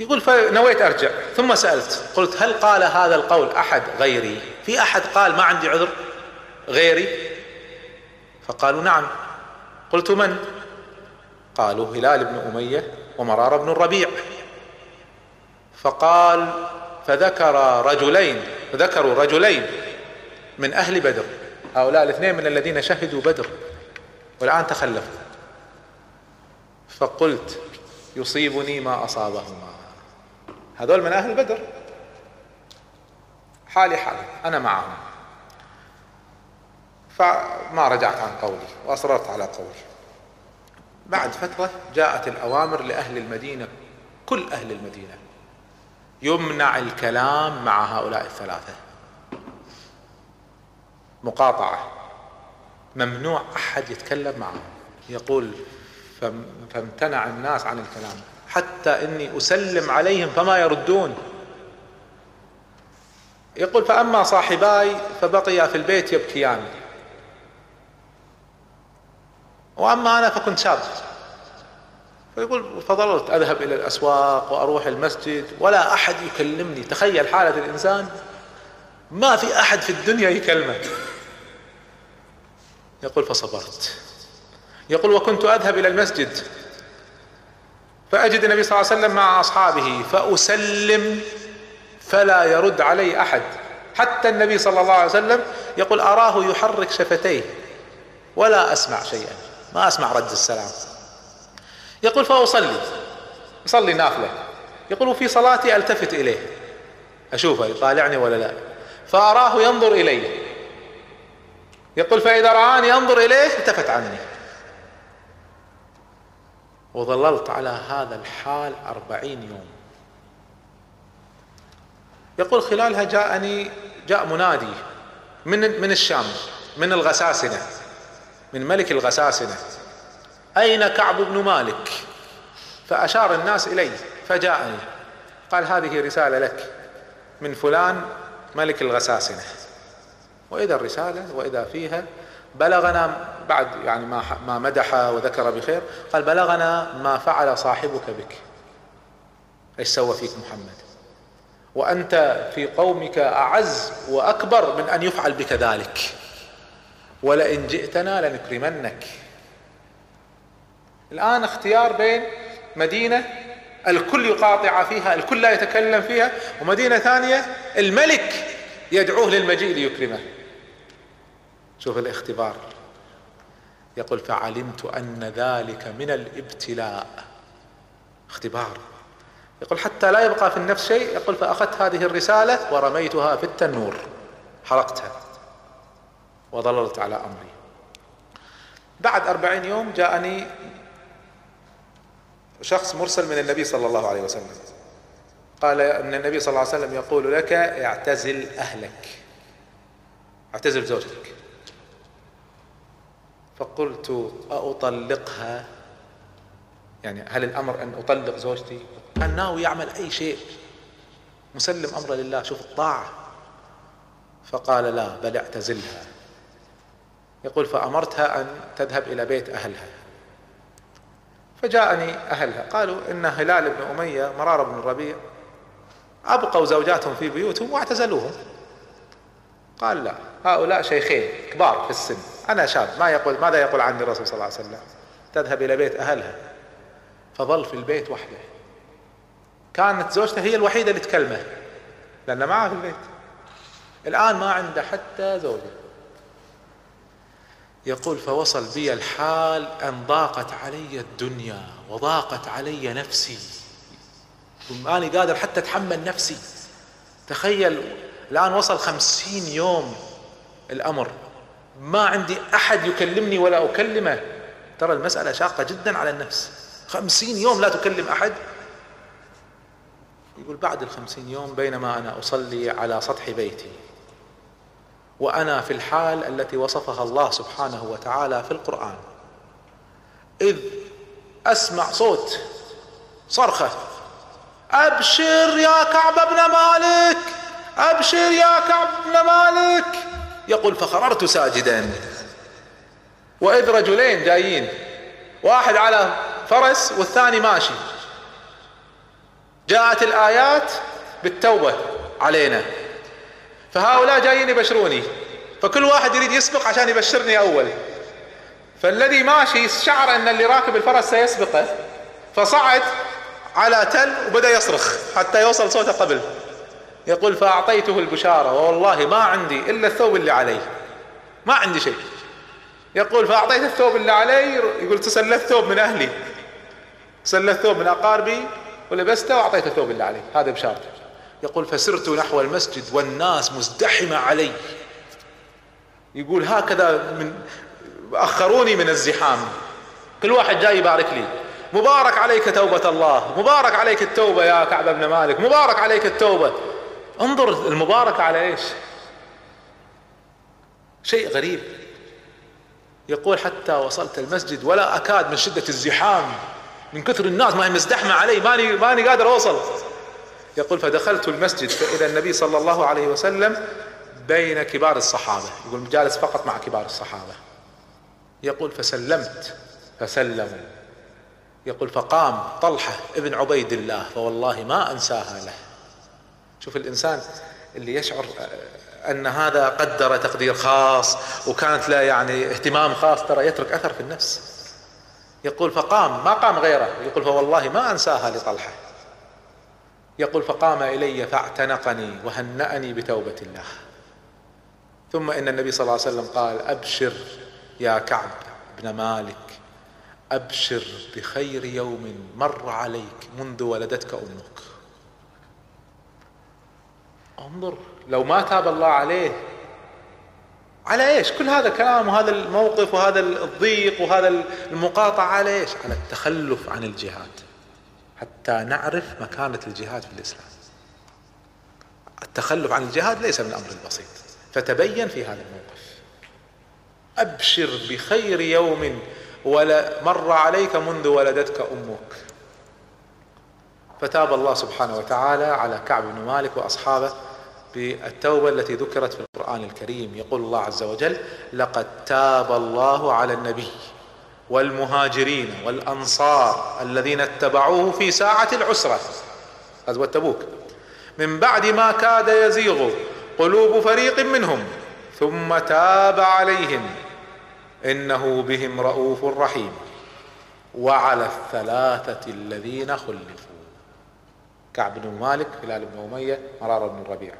يقول فنويت أرجع. ثم سألت. قلت هل قال هذا القول أحد غيري؟ في أحد قال ما عندي عذر غيري؟ فقالوا نعم. قلت من؟ قالوا هلال بن أمية ومرار بن الربيع. فقال فذكر رجلين ذكروا رجلين من أهل بدر. هؤلاء الاثنين من الذين شهدوا بدر والآن تخلفوا. فقلت يصيبني ما أصابهما. هذول من أهل بدر. حالي حالي أنا معهم. فما رجعت عن قولي وأصررت على قولي. بعد فترة جاءت الأوامر لأهل المدينة كل أهل المدينة. يمنع الكلام مع هؤلاء الثلاثة. مقاطعة. ممنوع أحد يتكلم معهم. يقول فامتنع الناس عن الكلام. حتى إني أسلم عليهم فما يردون. يقول فأما صاحباي فبقيا في البيت يبكيان. وأما أنا فكنت شاب. فيقول فظلت أذهب إلى الأسواق وأروح المسجد ولا أحد يكلمني. تخيل حالة الإنسان ما في أحد في الدنيا يكلمه. يقول فصبرت. يقول وكنت أذهب إلى المسجد فأجد النبي صلى الله عليه وسلم مع أصحابه فأسلم فلا يرد علي أحد. حتى النبي صلى الله عليه وسلم يقول أراه يحرك شفتيه ولا أسمع شيئا ما أسمع رد السلام. يقول فأصلي. أصلي نافلة. يقول وفي صلاتي ألتفت إليه. أشوفه يطالعني ولا لا؟ فأراه ينظر إلي. يقول فإذا رآني ينظر إليه التفت عني. وظللت على هذا الحال أربعين يوم. يقول خلالها جاءني جاء منادي من من الشام من الغساسنة من ملك الغساسنة. أين كعب بن مالك؟ فأشار الناس إلي فجاءني قال هذه رسالة لك من فلان ملك الغساسنة. وإذا الرسالة وإذا فيها بلغنا بعد يعني ما ما مدح وذكر بخير قال بلغنا ما فعل صاحبك بك. إيش سوى فيك محمد؟ وأنت في قومك أعز وأكبر من أن يفعل بك ذلك. ولئن جئتنا لنكرمنك. الآن اختيار بين مدينة الكل يقاطع فيها الكل لا يتكلم فيها ومدينة ثانية الملك يدعوه للمجيء ليكرمه. شوف الاختبار. يقول فعلمت أن ذلك من الابتلاء. اختبار. يقول حتى لا يبقى في النفس شيء. يقول فأخذت هذه الرسالة ورميتها في التنور. حرقتها. وظللت على أمري. بعد أربعين يوم جاءني شخص مرسل من النبي صلى الله عليه وسلم. قال إن النبي صلى الله عليه وسلم يقول لك اعتزل أهلك. اعتزل زوجتك. فقلت أطلقها يعني هل الأمر أن أطلق زوجتي؟ كان ناوي يعمل أي شيء. مسلم أمره لله شوف الطاعة. فقال لا بل اعتزلها. يقول فأمرتها أن تذهب إلى بيت أهلها. فجاءني أهلها. قالوا إن هلال بن أمية مرار بن الربيع أبقوا زوجاتهم في بيوتهم واعتزلوهم. قال لا هؤلاء شيخين كبار في السن. أنا شاب ما يقول ماذا يقول عني الرسول صلى الله عليه وسلم؟ تذهب إلى بيت أهلها. فظل في البيت وحده. كانت زوجته هي الوحيدة اللي تكلمه لأن معه في البيت. الآن ما عنده حتى زوجة. يقول فوصل بي الحال أن ضاقت علي الدنيا وضاقت علي نفسي. ماني قادر حتى أتحمل نفسي. تخيل الآن وصل خمسين يوم الأمر. ما عندي أحد يكلمني ولا أكلمه. ترى المسألة شاقة جدا على النفس. خمسين يوم لا تكلم أحد. يقول بعد الخمسين يوم بينما أنا أصلي على سطح بيتي. وأنا في الحال التي وصفها الله سبحانه وتعالى في القرآن. إذ أسمع صوت صرخة أبشر يا كعب بن مالك أبشر يا كعب بن مالك يقول فخررت ساجدا. وإذ رجلين جايين واحد على فرس والثاني ماشي. جاءت الآيات بالتوبة علينا. فهؤلاء جايين يبشروني. فكل واحد يريد يسبق عشان يبشرني أول. فالذي ماشي شعر أن اللي راكب الفرس سيسبقه فصعد على تل وبدأ يصرخ حتى يوصل صوته قبل. يقول فأعطيته البشارة والله ما عندي إلا الثوب اللي علي ما عندي شيء. يقول فأعطيت الثوب اللي علي يقول تسلت ثوب من أهلي. سلت ثوب من أقاربي ولبسته وأعطيت الثوب اللي علي هذا بشارته. يقول فسرت نحو المسجد والناس مزدحمة علي. يقول هكذا من أخروني من الزحام. كل واحد جاي يبارك لي. مبارك عليك توبة الله. مبارك عليك التوبة يا كعب بن مالك. مبارك عليك التوبة. انظر المباركة على إيش؟ شيء غريب. يقول حتى وصلت المسجد ولا أكاد من شدة الزحام. من كثر الناس ما هي مزدحمة علي. ماني ماني قادر أوصل. يقول فدخلت المسجد فإذا النبي صلى الله عليه وسلم بين كبار الصحابة. يقول جالس فقط مع كبار الصحابة. يقول فسلمت فسلموا. يقول فقام طلحة ابن عبيد الله فوالله ما أنساها له. شوف الإنسان اللي يشعر أن هذا قدر تقدير خاص وكانت له يعني اهتمام خاص ترى يترك أثر في النفس. يقول فقام ما قام غيره. يقول فوالله ما أنساها لطلحة. يقول فقام إلي فاعتنقني وهنأني بتوبة الله. ثم إن النبي صلى الله عليه وسلم قال أبشر يا كعب بن مالك أبشر بخير يوم مر عليك منذ ولدتك أمك. انظر لو ما تاب الله عليه على إيش؟ كل هذا الكلام وهذا الموقف وهذا الضيق وهذا المقاطعة على إيش؟ على التخلف عن الجهاد. حتى نعرف مكانة الجهاد في الإسلام. التخلف عن الجهاد ليس من الامر البسيط فتبين في هذا الموقف. أبشر بخير يوم ولا مر عليك منذ ولدتك أمك. فتاب الله سبحانه وتعالى على كعب بن مالك وأصحابه بالتوبة التي ذكرت في القرآن الكريم. يقول الله عز وجل لقد تاب الله على النبي والمهاجرين والأنصار الذين اتبعوه في ساعة العسرة. غزوة تبوك. من بعد ما كاد يزيغ قلوب فريق منهم ثم تاب عليهم. إنه بهم رؤوف رحيم. وعلى الثلاثة الذين خلفوا. كعب بن مالك هلال بن أمية مرار بن الربيع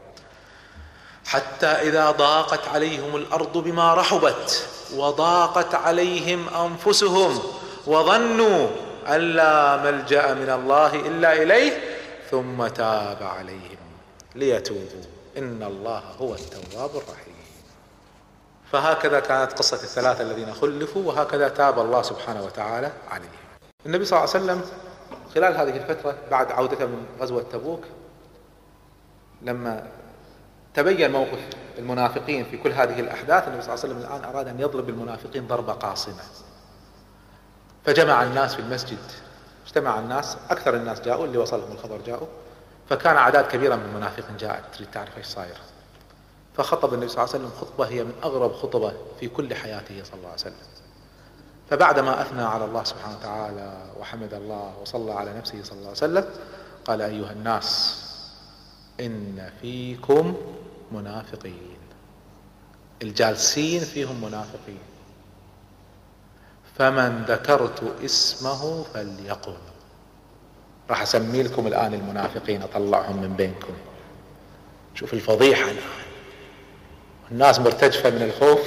حتى إذا ضاقت عليهم الأرض بما رحبت وضاقت عليهم أنفسهم وظنوا أن لا ملجأ من الله إلا إليه ثم تاب عليهم ليتوبوا. إن الله هو التواب الرحيم. فهكذا كانت قصة الثلاثة الذين خلفوا وهكذا تاب الله سبحانه وتعالى عليهم. النبي صلى الله عليه وسلم خلال هذه الفترة بعد عودته من غزوة تبوك لما تبين موقف المنافقين في كل هذه الأحداث النبي صلى الله عليه وسلم الآن أراد أن يضرب المنافقين ضربة قاصمة. فجمع الناس في المسجد. اجتمع الناس أكثر الناس جاءوا اللي وصلهم الخبر جاءوا. فكان أعداد كبيرة من المنافقين جاءت تريد تعرف إيش صاير. فخطب النبي صلى الله عليه وسلم خطبة هي من أغرب خطبة في كل حياته صلى الله عليه وسلم. فبعدما أثنى على الله سبحانه وتعالى وحمد الله وصلى على نفسه صلى الله عليه وسلم قال أيها الناس إن فيكم منافقين. الجالسين فيهم منافقين. فمن ذكرت اسمه فليقم راح أسمي لكم الآن المنافقين أطلعهم من بينكم. شوف الفضيحة الآن. الناس مرتجفة من الخوف.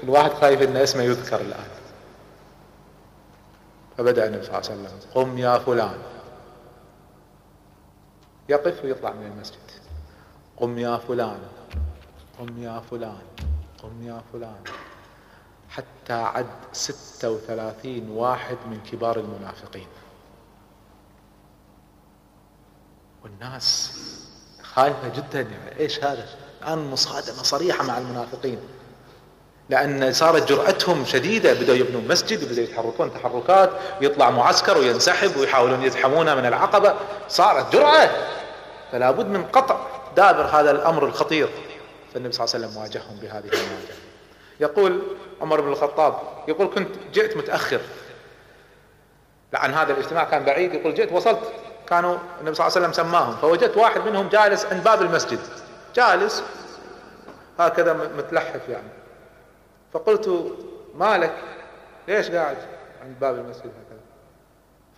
كل واحد خايف إن اسمه يذكر الآن. فبدأ النبي صلى الله عليه وسلم قم يا فلان. يقف ويطلع من المسجد. قم يا فلان قم يا فلان قم يا فلان. حتى عد ستة وثلاثين واحد من كبار المنافقين. والناس خايفة جدا يعني إيش هذا؟ الآن مصادمة صريحة مع المنافقين. لأن صارت جرأتهم شديدة بدأوا يبنوا مسجد وبدأوا يتحركون تحركات ويطلع معسكر وينسحب ويحاولون يزحمونه من العقبة. صارت جرأة فلا بد من قطع. دابر هذا الأمر الخطير. فالنبي صلى الله عليه وسلم واجههم بهذه المواجهة. يقول عمر بن الخطاب يقول كنت جئت متأخر. لأن هذا الاجتماع كان بعيد يقول جئت وصلت. كانوا النبي صلى الله عليه وسلم سماهم فوجدت واحد منهم جالس عند باب المسجد. جالس هكذا متلحف يعني. فقلت مالك؟ ليش قاعد عند باب المسجد هكذا؟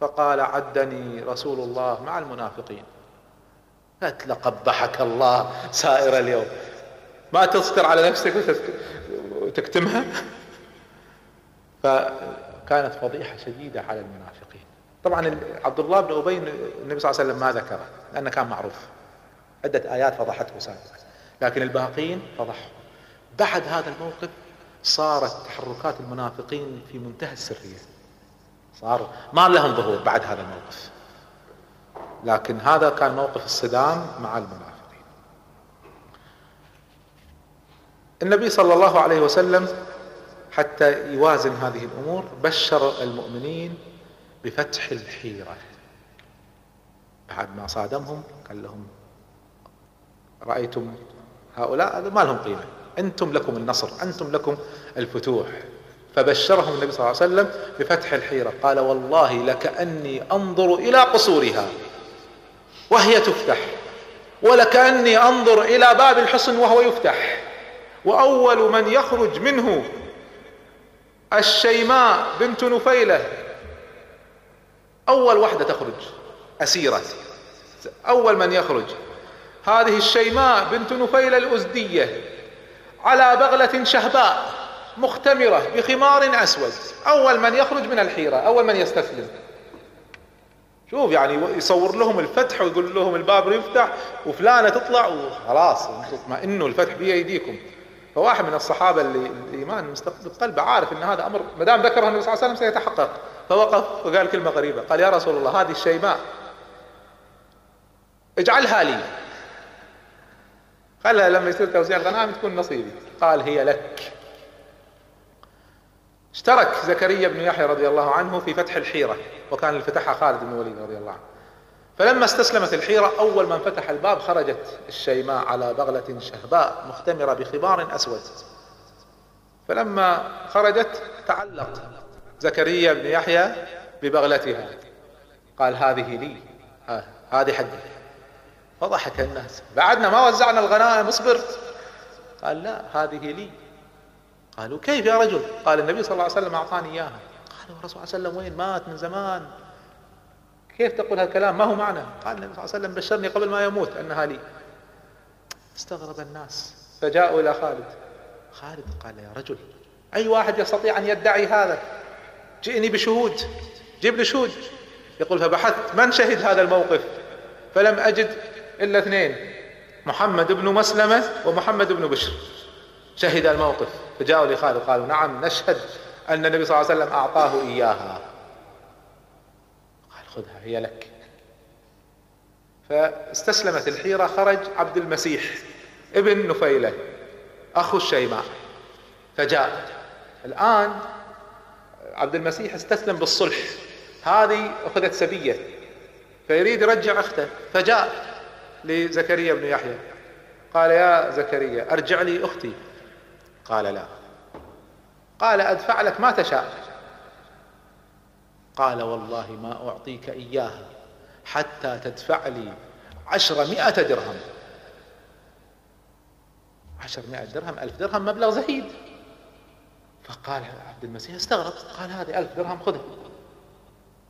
فقال عدني رسول الله مع المنافقين. قلت لقبحك الله سائر اليوم. ما تستر على نفسك وتكتمها؟ فكانت فضيحة شديدة على المنافقين. طبعا عبد الله بن أبي النبي صلى الله عليه وسلم ما ذكره لأنه كان معروف. عدة آيات فضحته سابقا. لكن الباقين فضحوا. بعد هذا الموقف صارت تحركات المنافقين في منتهى السرية. صار ما لهم ظهور بعد هذا الموقف. لكن هذا كان موقف الصدام مع المنافقين. النبي صلى الله عليه وسلم حتى يوازن هذه الأمور بشر المؤمنين بفتح الحيرة. بعد ما صادمهم قال لهم رأيتم هؤلاء؟ ما لهم قيمة. أنتم لكم النصر أنتم لكم الفتوح. فبشرهم النبي صلى الله عليه وسلم بفتح الحيرة. قال والله لكأني أنظر إلى قصورها. وهي تفتح. ولكأني أنظر إلى باب الحصن وهو يفتح. وأول من يخرج منه الشيماء بنت نفيلة. أول وحدة تخرج أسيرة. أول من يخرج. هذه الشيماء بنت نفيلة الأزدية على بغلة شهباء مختمرة بخمار أسود. أول من يخرج من الحيرة أول من يستسلم. شوف يعني يصور لهم الفتح ويقول لهم الباب يفتح وفلانة تطلع وخلاص اطمئنوا الفتح بايديكم فواحد من الصحابة اللي الإيمان مستقبل قلبه عارف إن هذا أمر ما دام ذكره النبي صلى الله عليه وسلم سيتحقق. فوقف وقال كلمة غريبة قال يا رسول الله هذه الشيماء اجعلها لي. خلها لما يصير توزيع الغنائم تكون نصيبي. قال هي لك. اشترك زكريا بن يحيى رضي الله عنه في فتح الحيرة وكان اللي فتحها خالد بن الوليد رضي الله عنه. فلما استسلمت الحيرة أول من فتح الباب خرجت الشيماء على بغلة شهباء مختمرة بخمار أسود. فلما خرجت تعلق زكريا بن يحيى ببغلتها. قال هذه لي. هذه حقي. فضحك الناس. بعدنا ما وزعنا الغنائم اصبر. قال لا هذه لي. قالوا كيف يا رجل؟ قال النبي صلى الله عليه وسلم أعطاني إياها. قالوا الرسول صلى الله عليه وسلم وين؟ مات من زمان. كيف تقول هالكلام؟ ما هو معنى؟ قال النبي صلى الله عليه وسلم بشرني قبل ما يموت أنها لي. استغرب الناس. فجاءوا إلى خالد. خالد قال يا رجل أي واحد يستطيع أن يدعي هذا؟ جئني بشهود. جيب لي شهود. يقول فبحثت من شهد هذا الموقف؟ فلم أجد إلا اثنين محمد بن مسلمة ومحمد بن بشر. شهد الموقف. فجاءوا لخالد قالوا نعم نشهد أن النبي صلى الله عليه وسلم أعطاه إياها. قال خذها هي لك. فاستسلمت الحيرة خرج عبد المسيح ابن نفيلة أخو الشيماء. فجاء. الآن عبد المسيح استسلم بالصلح. هذه أخذت سبية فيريد يرجع أخته. فجاء لزكريا بن يحيى. قال يا زكريا أرجع لي أختي. قال لا. قال أدفع لك ما تشاء. قال والله ما أعطيك إياها حتى تدفع لي عشرمائة درهم. عشرمائة درهم ألف درهم مبلغ زهيد. فقال عبد المسيح استغرب قال هذه ألف درهم خذها.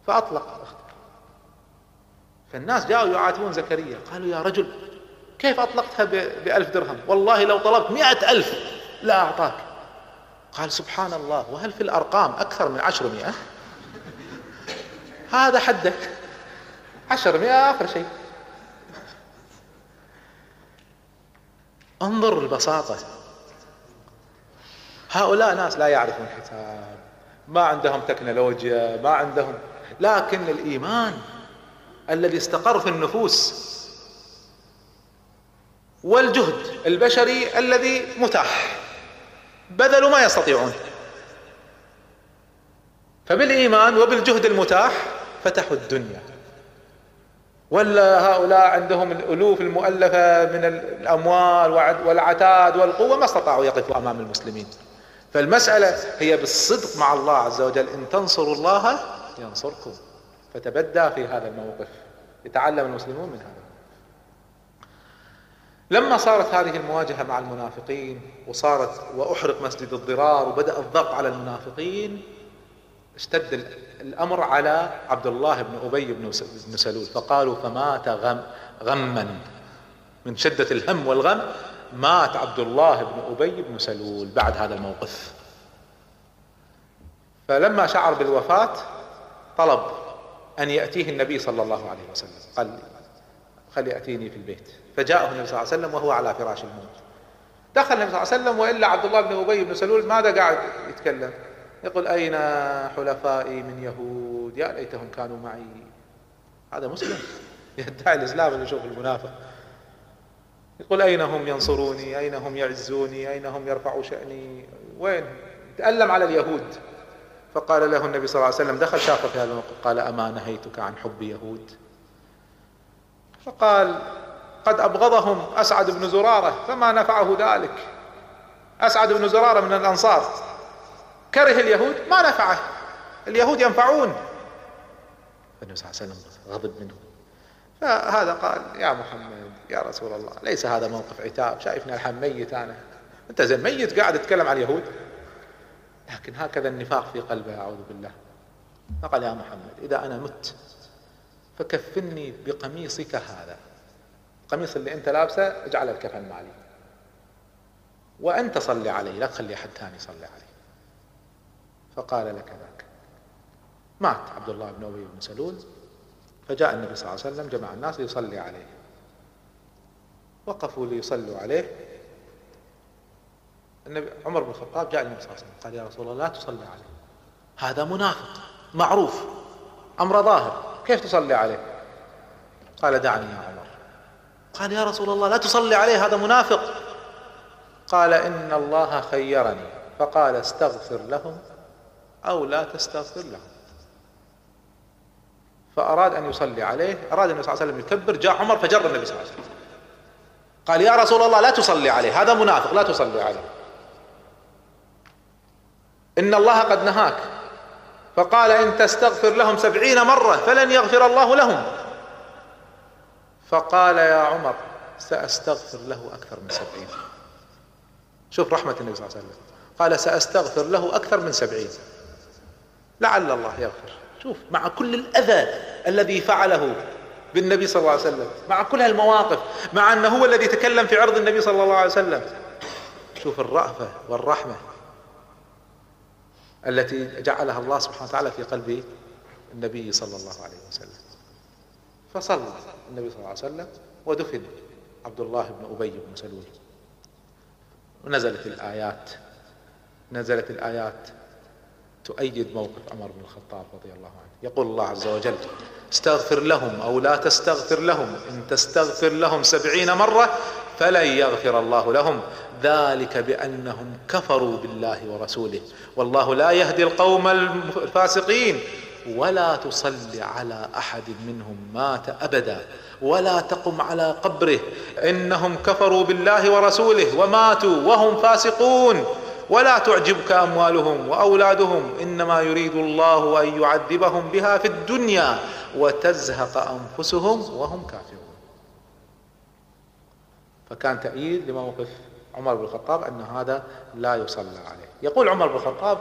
فأطلق أخته فالناس جاءوا يعاتبون زكريا قالوا يا رجل كيف أطلقتها بألف درهم؟ والله لو طلبت مئة ألف لا أعطاك. قال سبحان الله وهل في الأرقام أكثر من عشرمائة هذا حدك عشرمائة آخر شيء. انظر البساطة. هؤلاء ناس لا يعرفون حساب ما عندهم تكنولوجيا ما عندهم. لكن الإيمان الذي استقر في النفوس والجهد البشري الذي متاح. بذلوا ما يستطيعون. فبالإيمان وبالجهد المتاح فتحوا الدنيا. ولا هؤلاء عندهم الألوف المؤلفة من الأموال والعتاد والقوة ما استطاعوا يقفوا أمام المسلمين. فالمسألة هي بالصدق مع الله عز وجل إن تنصروا الله ينصركم. فتبدى في هذا الموقف. يتعلم المسلمون من هذا لما صارت هذه المواجهة مع المنافقين وصارت وأحرق مسجد الضرار وبدأ الضغط على المنافقين اشتد الأمر على عبد الله بن أبي بن سلول. فقالوا فمات غم غما. من شدة الهم والغم مات عبد الله بن أبي بن سلول بعد هذا الموقف. فلما شعر بالوفاة طلب أن يأتيه النبي صلى الله عليه وسلم. قال خلي يأتيني في البيت. فجاءه النبي صلى الله عليه وسلم وهو على فراش الموت دخل النبي صلى الله عليه وسلم وإلا عبد الله بن أبي بن سلول ماذا قاعد يتكلم؟ يقول أين حلفائي من يهود؟ يا ليتهم كانوا معي. هذا مسلم. *laughs* يدعي الإسلام اللي يشوف المنافق. يقول أين هم ينصروني؟ أين هم يعزوني؟ أين هم يرفعوا شأني؟ وين؟ تألم على اليهود. فقال له النبي صلى الله عليه وسلم دخل شافه في هذا الموقف قال أما نهيتك عن حب يهود؟ فقال قد أبغضهم أسعد بن زرارة فما نفعه ذلك؟ أسعد بن زرارة من الأنصار. كره اليهود؟ ما نفعه. اليهود ينفعون. فالنبي صلى الله عليه وسلم غضب منه فهذا قال يا محمد يا رسول الله ليس هذا موقف عتاب. شايفني الحين ميت أنا. أنت زين ميت قاعد تتكلم عن اليهود. لكن هكذا النفاق في قلبه أعوذ بالله. فقال يا محمد إذا أنا مت فكفني بقميصك هذا. القميص اللي أنت لابسه اجعل الكفن مالي. وأنت صلي علي لا تخلي أحد ثاني يصلي علي فقال لك ذاك. مات عبد الله بن أبي بن سلول. فجاء النبي صلى الله عليه وسلم جمع الناس ليصلي عليه. وقفوا ليصلوا عليه. النبي عمر بن الخطاب جاء النبي صلى الله عليه وسلم قال يا رسول الله لا تصلي عليه. هذا منافق معروف أمر ظاهر. كيف تصلي عليه؟ قال دعني يا عمر. قال يا رسول الله لا تصلي عليه هذا منافق. قال إن الله خيرني. فقال استغفر لهم أو لا تستغفر لهم. فأراد أن يصلي عليه أراد النبي صلى الله عليه وسلم يكبر جاء عمر فجر النبي صلى الله عليه وسلم. قال يا رسول الله لا تصلي عليه هذا منافق لا تصلي عليه. إن الله قد نهاك. فقال إن تستغفر لهم سبعين مرة فلن يغفر الله لهم. فقال يا عمر سأستغفر له أكثر من سبعين. شوف رحمة النبي صلى الله عليه وسلم. قال سأستغفر له أكثر من سبعين. لعل الله يغفر. شوف مع كل الأذى الذي فعله بالنبي صلى الله عليه وسلم مع كل هالمواقف مع أنه هو الذي تكلم في عرض النبي صلى الله عليه وسلم. شوف الرأفة والرحمة. التي جعلها الله سبحانه وتعالى في قلب النبي صلى الله عليه وسلم. فصلى النبي صلى الله عليه وسلم ودفن عبد الله بن أبي بن سلول ونزلت الآيات نزلت الآيات تؤيد موقف عمر بن الخطاب رضي الله عنه. يقول الله عز وجل استغفر لهم أو لا تستغفر لهم إن تستغفر لهم سبعين مرة فلن يغفر الله لهم. ذلك بأنهم كفروا بالله ورسوله. والله لا يهدي القوم الفاسقين. ولا تصل على أحد منهم مات أبدا. ولا تقم على قبره. إنهم كفروا بالله ورسوله وماتوا وهم فاسقون. ولا تعجبك أموالهم وأولادهم. إنما يريد الله أن يعذبهم بها في الدنيا وتزهق أنفسهم وهم كافرون. فكان تأييد لموقف عمر بن الخطاب أن هذا لا يصلى عليه. يقول عمر بن الخطاب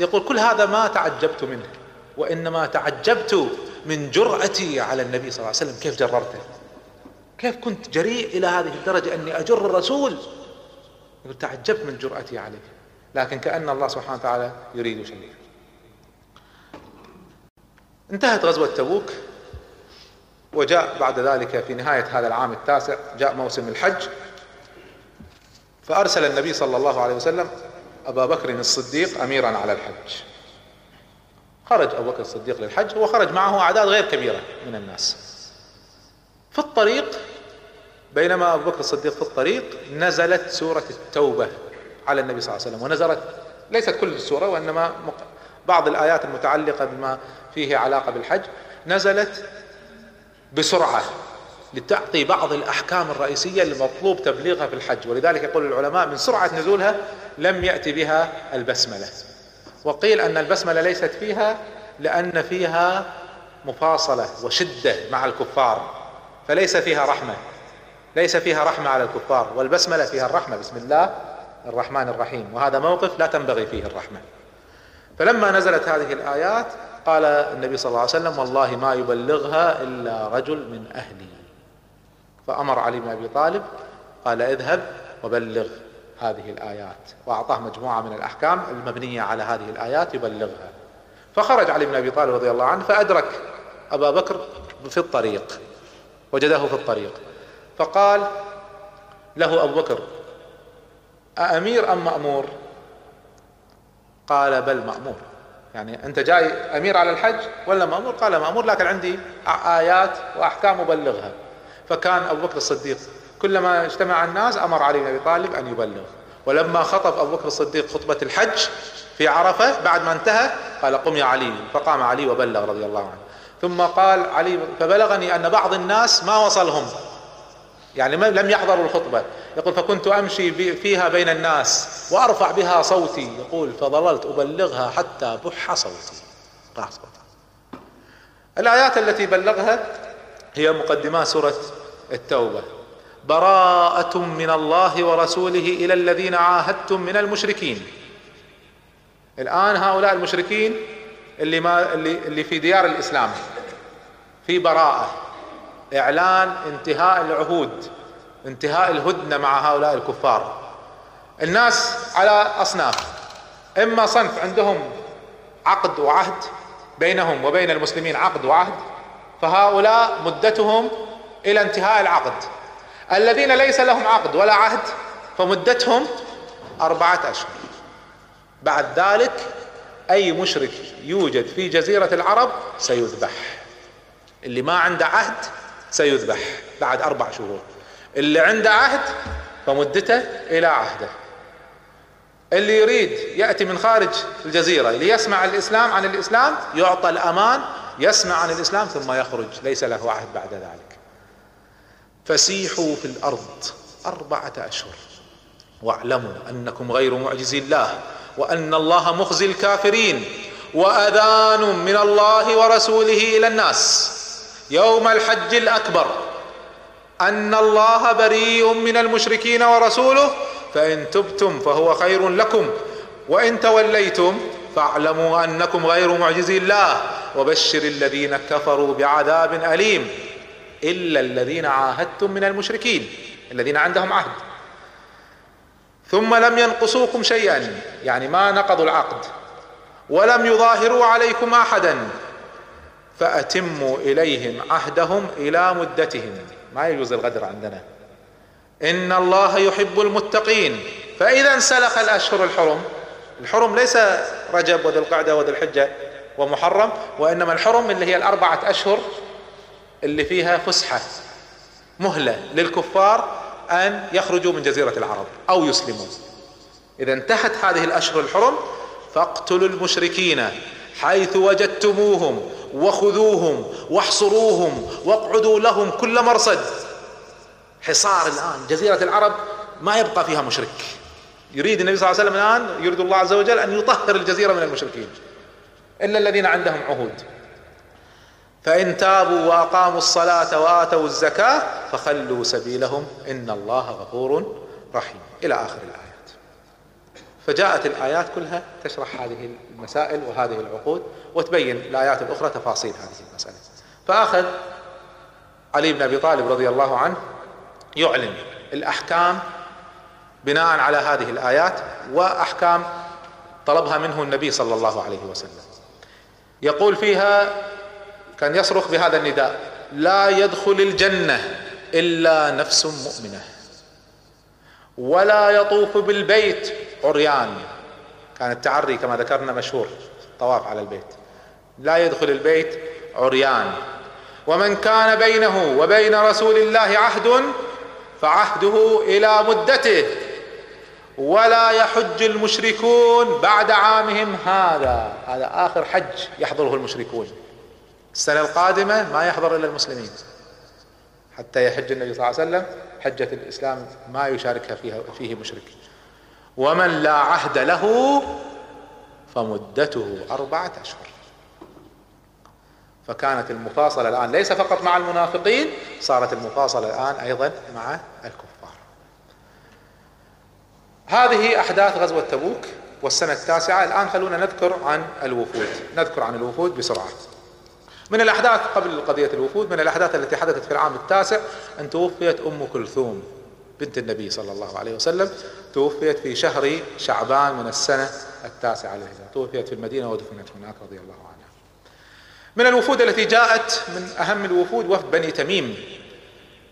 يقول كل هذا ما تعجبت منه وإنما تعجبت من جرأتي على النبي صلى الله عليه وسلم. كيف جررته؟ كيف كنت جريء إلى هذه الدرجة أني أجر الرسول؟ يقول تعجبت من جرأتي عليه. لكن كأن الله سبحانه وتعالى يريد شيئا. انتهت غزوة تبوك. وجاء بعد ذلك في نهاية هذا العام التاسع جاء موسم الحج. فأرسل النبي صلى الله عليه وسلم أبا بكر الصديق أميرا على الحج. خرج أبو بكر الصديق للحج وخرج معه أعداد غير كبيرة من الناس. في الطريق بينما أبو بكر الصديق في الطريق نزلت سورة التوبة على النبي صلى الله عليه وسلم ونزلت ليست كل السورة وإنما بعض الآيات المتعلقة بما فيه علاقة بالحج. نزلت بسرعة لتعطي بعض الأحكام الرئيسية المطلوب تبليغها في الحج. ولذلك يقول العلماء من سرعة نزولها لم يأتي بها البسملة. وقيل أن البسملة ليست فيها لأن فيها مفاصلة وشدة مع الكفار فليس فيها رحمة. ليس فيها رحمة على الكفار والبسملة فيها الرحمة. بسم الله الرحمن الرحيم. وهذا موقف لا تنبغي فيه الرحمة. فلما نزلت هذه الآيات قال النبي صلى الله عليه وسلم والله ما يبلغها إلا رجل من أهلي. فأمر علي بن أبي طالب قال اذهب وبلغ هذه الآيات. وأعطاه مجموعة من الأحكام المبنية على هذه الآيات يبلغها. فخرج علي بن أبي طالب رضي الله عنه فأدرك أبا بكر في الطريق وجده في الطريق. فقال له أبو بكر أأمير أم مأمور؟ قال بل مأمور. يعني أنت جاي أمير على الحج ولا مأمور؟ قال مأمور لكن عندي آيات وأحكام أبلغها. فكان أبو بكر الصديق كلما اجتمع الناس أمر علي بن أبي طالب أن يبلغ. ولما خطب أبو بكر الصديق خطبة الحج في عرفة بعد ما انتهى قال قم يا علي. فقام علي وبلغ رضي الله عنه. ثم قال علي فبلغني أن بعض الناس ما وصلهم. يعني لم يحضروا الخطبة. يقول فكنت أمشي فيها بين الناس وأرفع بها صوتي. يقول فظللت أبلغها حتى بح صوتي. الآيات التي بلغها هي مقدمات سورة التوبة. براءة من الله ورسوله إلى الذين عاهدتم من المشركين. الآن هؤلاء المشركين اللي ما اللي اللي في ديار الإسلام. في براءة. إعلان انتهاء العهود. انتهاء الهدنة مع هؤلاء الكفار. الناس على أصناف إما صنف عندهم عقد وعهد بينهم وبين المسلمين عقد وعهد فهؤلاء مدتهم إلى انتهاء العقد. الذين ليس لهم عقد ولا عهد فمدتهم أربعة أشهر. بعد ذلك أي مشرك يوجد في جزيرة العرب سيذبح اللي ما عنده عهد سيذبح بعد أربع شهور. اللي عنده عهد فمدته إلى عهده. اللي يريد يأتي من خارج الجزيرة ليسمع الإسلام عن الإسلام يعطى الأمان يسمع عن الإسلام ثم يخرج. ليس له عهد بعد ذلك. فسيحوا في الأرض أربعة أشهر. واعلموا أنكم غير معجزي الله وأن الله مخزي الكافرين وأذان من الله ورسوله إلى الناس. يوم الحج الأكبر. أن الله بريء من المشركين ورسوله فإن تبتم فهو خير لكم وإن توليتم فاعلموا أنكم غير معجزي الله وبشر الذين كفروا بعذاب أليم إلا الذين عاهدتم من المشركين الذين عندهم عهد. ثم لم ينقصوكم شيئا يعني ما نقضوا العقد ولم يظاهروا عليكم احدا فأتموا إليهم عهدهم إلى مدتهم. ما يجوز الغدر عندنا. إن الله يحب المتقين. فإذا انسلخ الأشهر الحرم. الحرم ليس رجب وذي القعده وذي الحجه ومحرم وإنما الحرم اللي هي الأربعة أشهر اللي فيها فسحة مهلة للكفار أن يخرجوا من جزيرة العرب أو يسلموا. إذا انتهت هذه الأشهر الحرم فاقتلوا المشركين حيث وجدتموهم. وخذوهم واحصروهم واقعدوا لهم كل مرصد. حصار الآن جزيرة العرب ما يبقى فيها مشرك. يريد النبي صلى الله عليه وسلم الآن يريد الله عز وجل أن يطهر الجزيرة من المشركين. إلا الذين عندهم عهود. فإن تابوا وأقاموا الصلاة وآتوا الزكاة فخلوا سبيلهم. إن الله غفور رحيم. إلى آخر الآية. فجاءت الآيات كلها تشرح هذه المسائل وهذه العقود وتبين الآيات الأخرى تفاصيل هذه المسألة. فأخذ علي بن أبي طالب رضي الله عنه يعلن الأحكام بناء على هذه الآيات وأحكام طلبها منه النبي صلى الله عليه وسلم. يقول فيها كان يصرخ بهذا النداء لا يدخل الجنة إلا نفس مؤمنة ولا يطوف بالبيت عريان كان التعري كما ذكرنا مشهور طواف على البيت. لا يدخل البيت عريان. ومن كان بينه وبين رسول الله عهد فعهده إلى مدته. ولا يحج المشركون بعد عامهم هذا. هذا آخر حج يحضره المشركون. السنة القادمة ما يحضر إلا المسلمين. حتى يحج النبي صلى الله عليه وسلم حجة الإسلام ما يشاركها فيها فيه مشرك. ومن لا عهد له فمدته أربعة أشهر. فكانت المفاصلة الآن ليس فقط مع المنافقين صارت المفاصلة الآن أيضا مع الكفار. هذه أحداث غزوة تبوك والسنة التاسعة. الآن خلونا نذكر عن الوفود نذكر عن الوفود بسرعة من الأحداث قبل قضية الوفود من الأحداث التي حدثت في العام التاسع أن توفيت أم كلثوم. بنت النبي صلى الله عليه وسلم توفيت في شهر شعبان من السنة التاسعة للهجرة توفيت في المدينة ودفنت هناك رضي الله عنها. من الوفود التي جاءت من أهم الوفود وفد بني تميم.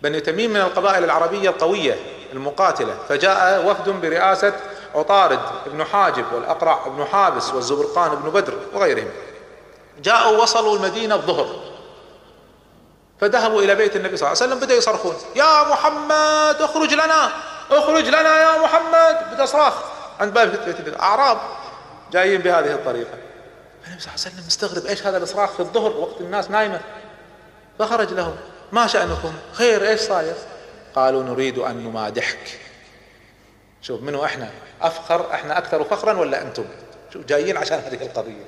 بني تميم من القبائل العربية القوية المقاتلة. فجاء وفد برئاسة عطارد بن حاجب والأقرع بن حابس والزبرقان بن بدر وغيرهم. جاءوا وصلوا المدينة الظهر. فذهبوا إلى بيت النبي صلى الله عليه وسلم بدأوا يصرخون يا محمد اخرج لنا اخرج لنا يا محمد. بدأ صراخ عند باب بيت النبي أعراب جايين بهذه الطريقة. النبي صلى الله عليه وسلم مستغرب إيش هذا الإصراخ في الظهر وقت الناس نايمة؟ فخرج لهم ما شأنكم؟ خير إيش صاير؟ قالوا نريد أن نمادحك. شوف منو إحنا؟ أفخر إحنا أكثر فخرا ولا أنتم؟ شوف جايين عشان هذه القضية.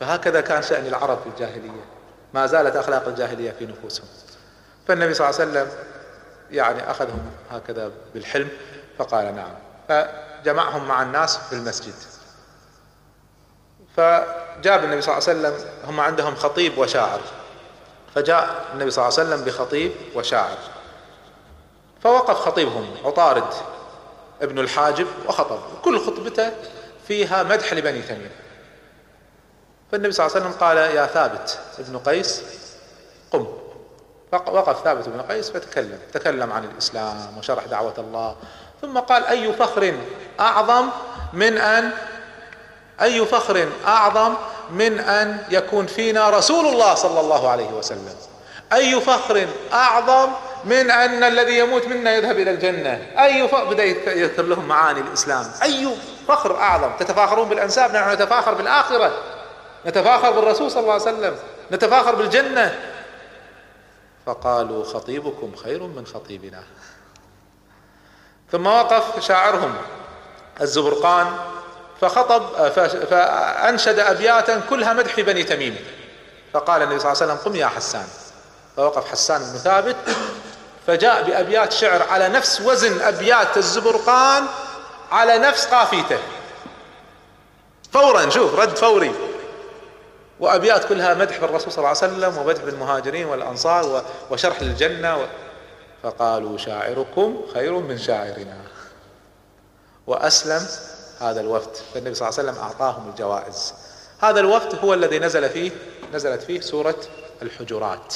فهكذا كان شأن العرب في الجاهلية. ما زالت أخلاق الجاهلية في نفوسهم. فالنبي صلى الله عليه وسلم يعني أخذهم هكذا بالحلم فقال نعم. فجمعهم مع الناس في المسجد. فجاب النبي صلى الله عليه وسلم هم عندهم خطيب وشاعر. فجاء النبي صلى الله عليه وسلم بخطيب وشاعر. فوقف خطيبهم عطارد ابن الحاجب وخطب. كل خطبته فيها مدح لبني تميم فالنبي صلى الله عليه وسلم قال يا ثابت ابن قيس قم. وقف ثابت بن قيس فتكلم تكلم عن الإسلام وشرح دعوة الله. ثم قال أي فخر أعظم من أن أي فخر أعظم من أن يكون فينا رسول الله صلى الله عليه وسلم؟ أي فخر أعظم من أن الذي يموت منا يذهب إلى الجنة؟ أي فخر بدأ يذكر لهم معاني الإسلام. أي فخر أعظم؟ تتفاخرون بالأنساب؟ نحن نتفاخر بالآخرة. نتفاخر بالرسول صلى الله عليه وسلم نتفاخر بالجنة. فقالوا خطيبكم خير من خطيبنا. ثم وقف شاعرهم الزبرقان فخطب فأنشد أبياتا كلها مدح بني تميم. فقال النبي صلى الله عليه وسلم قم يا حسان. فوقف حسان بن ثابت فجاء بأبيات شعر على نفس وزن أبيات الزبرقان على نفس قافيته. فورا شوف رد فوري. وأبيات كلها مدح بالرسول صلى الله عليه وسلم ومدح بالمهاجرين والأنصار وشرح للجنة فقالوا شاعركم خير من شاعرنا. وأسلم هذا الوفد. فالنبي صلى الله عليه وسلم أعطاهم الجوائز. هذا الوفد هو الذي نزل فيه نزلت فيه سورة الحجرات.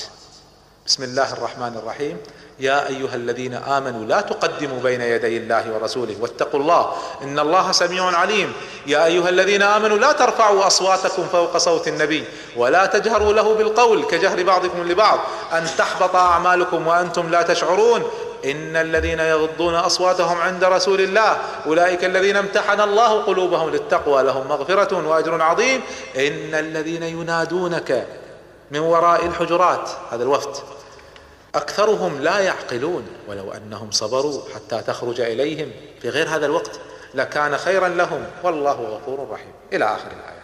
بسم الله الرحمن الرحيم. يا أيها الذين آمنوا لا تقدموا بين يدي الله ورسوله واتقوا الله إن الله سميع عليم. يا أيها الذين آمنوا لا ترفعوا أصواتكم فوق صوت النبي ولا تجهروا له بالقول كجهر بعضكم لبعض أن تحبط أعمالكم وأنتم لا تشعرون. إن الذين يغضون أصواتهم عند رسول الله أولئك الذين امتحن الله قلوبهم للتقوى لهم مغفرة وأجر عظيم. إن الذين ينادونك من وراء الحجرات هذا الوفد. أكثرهم لا يعقلون ولو أنهم صبروا حتى تخرج إليهم في غير هذا الوقت لكان خيرا لهم. والله غفور رحيم. إلى آخر الآية.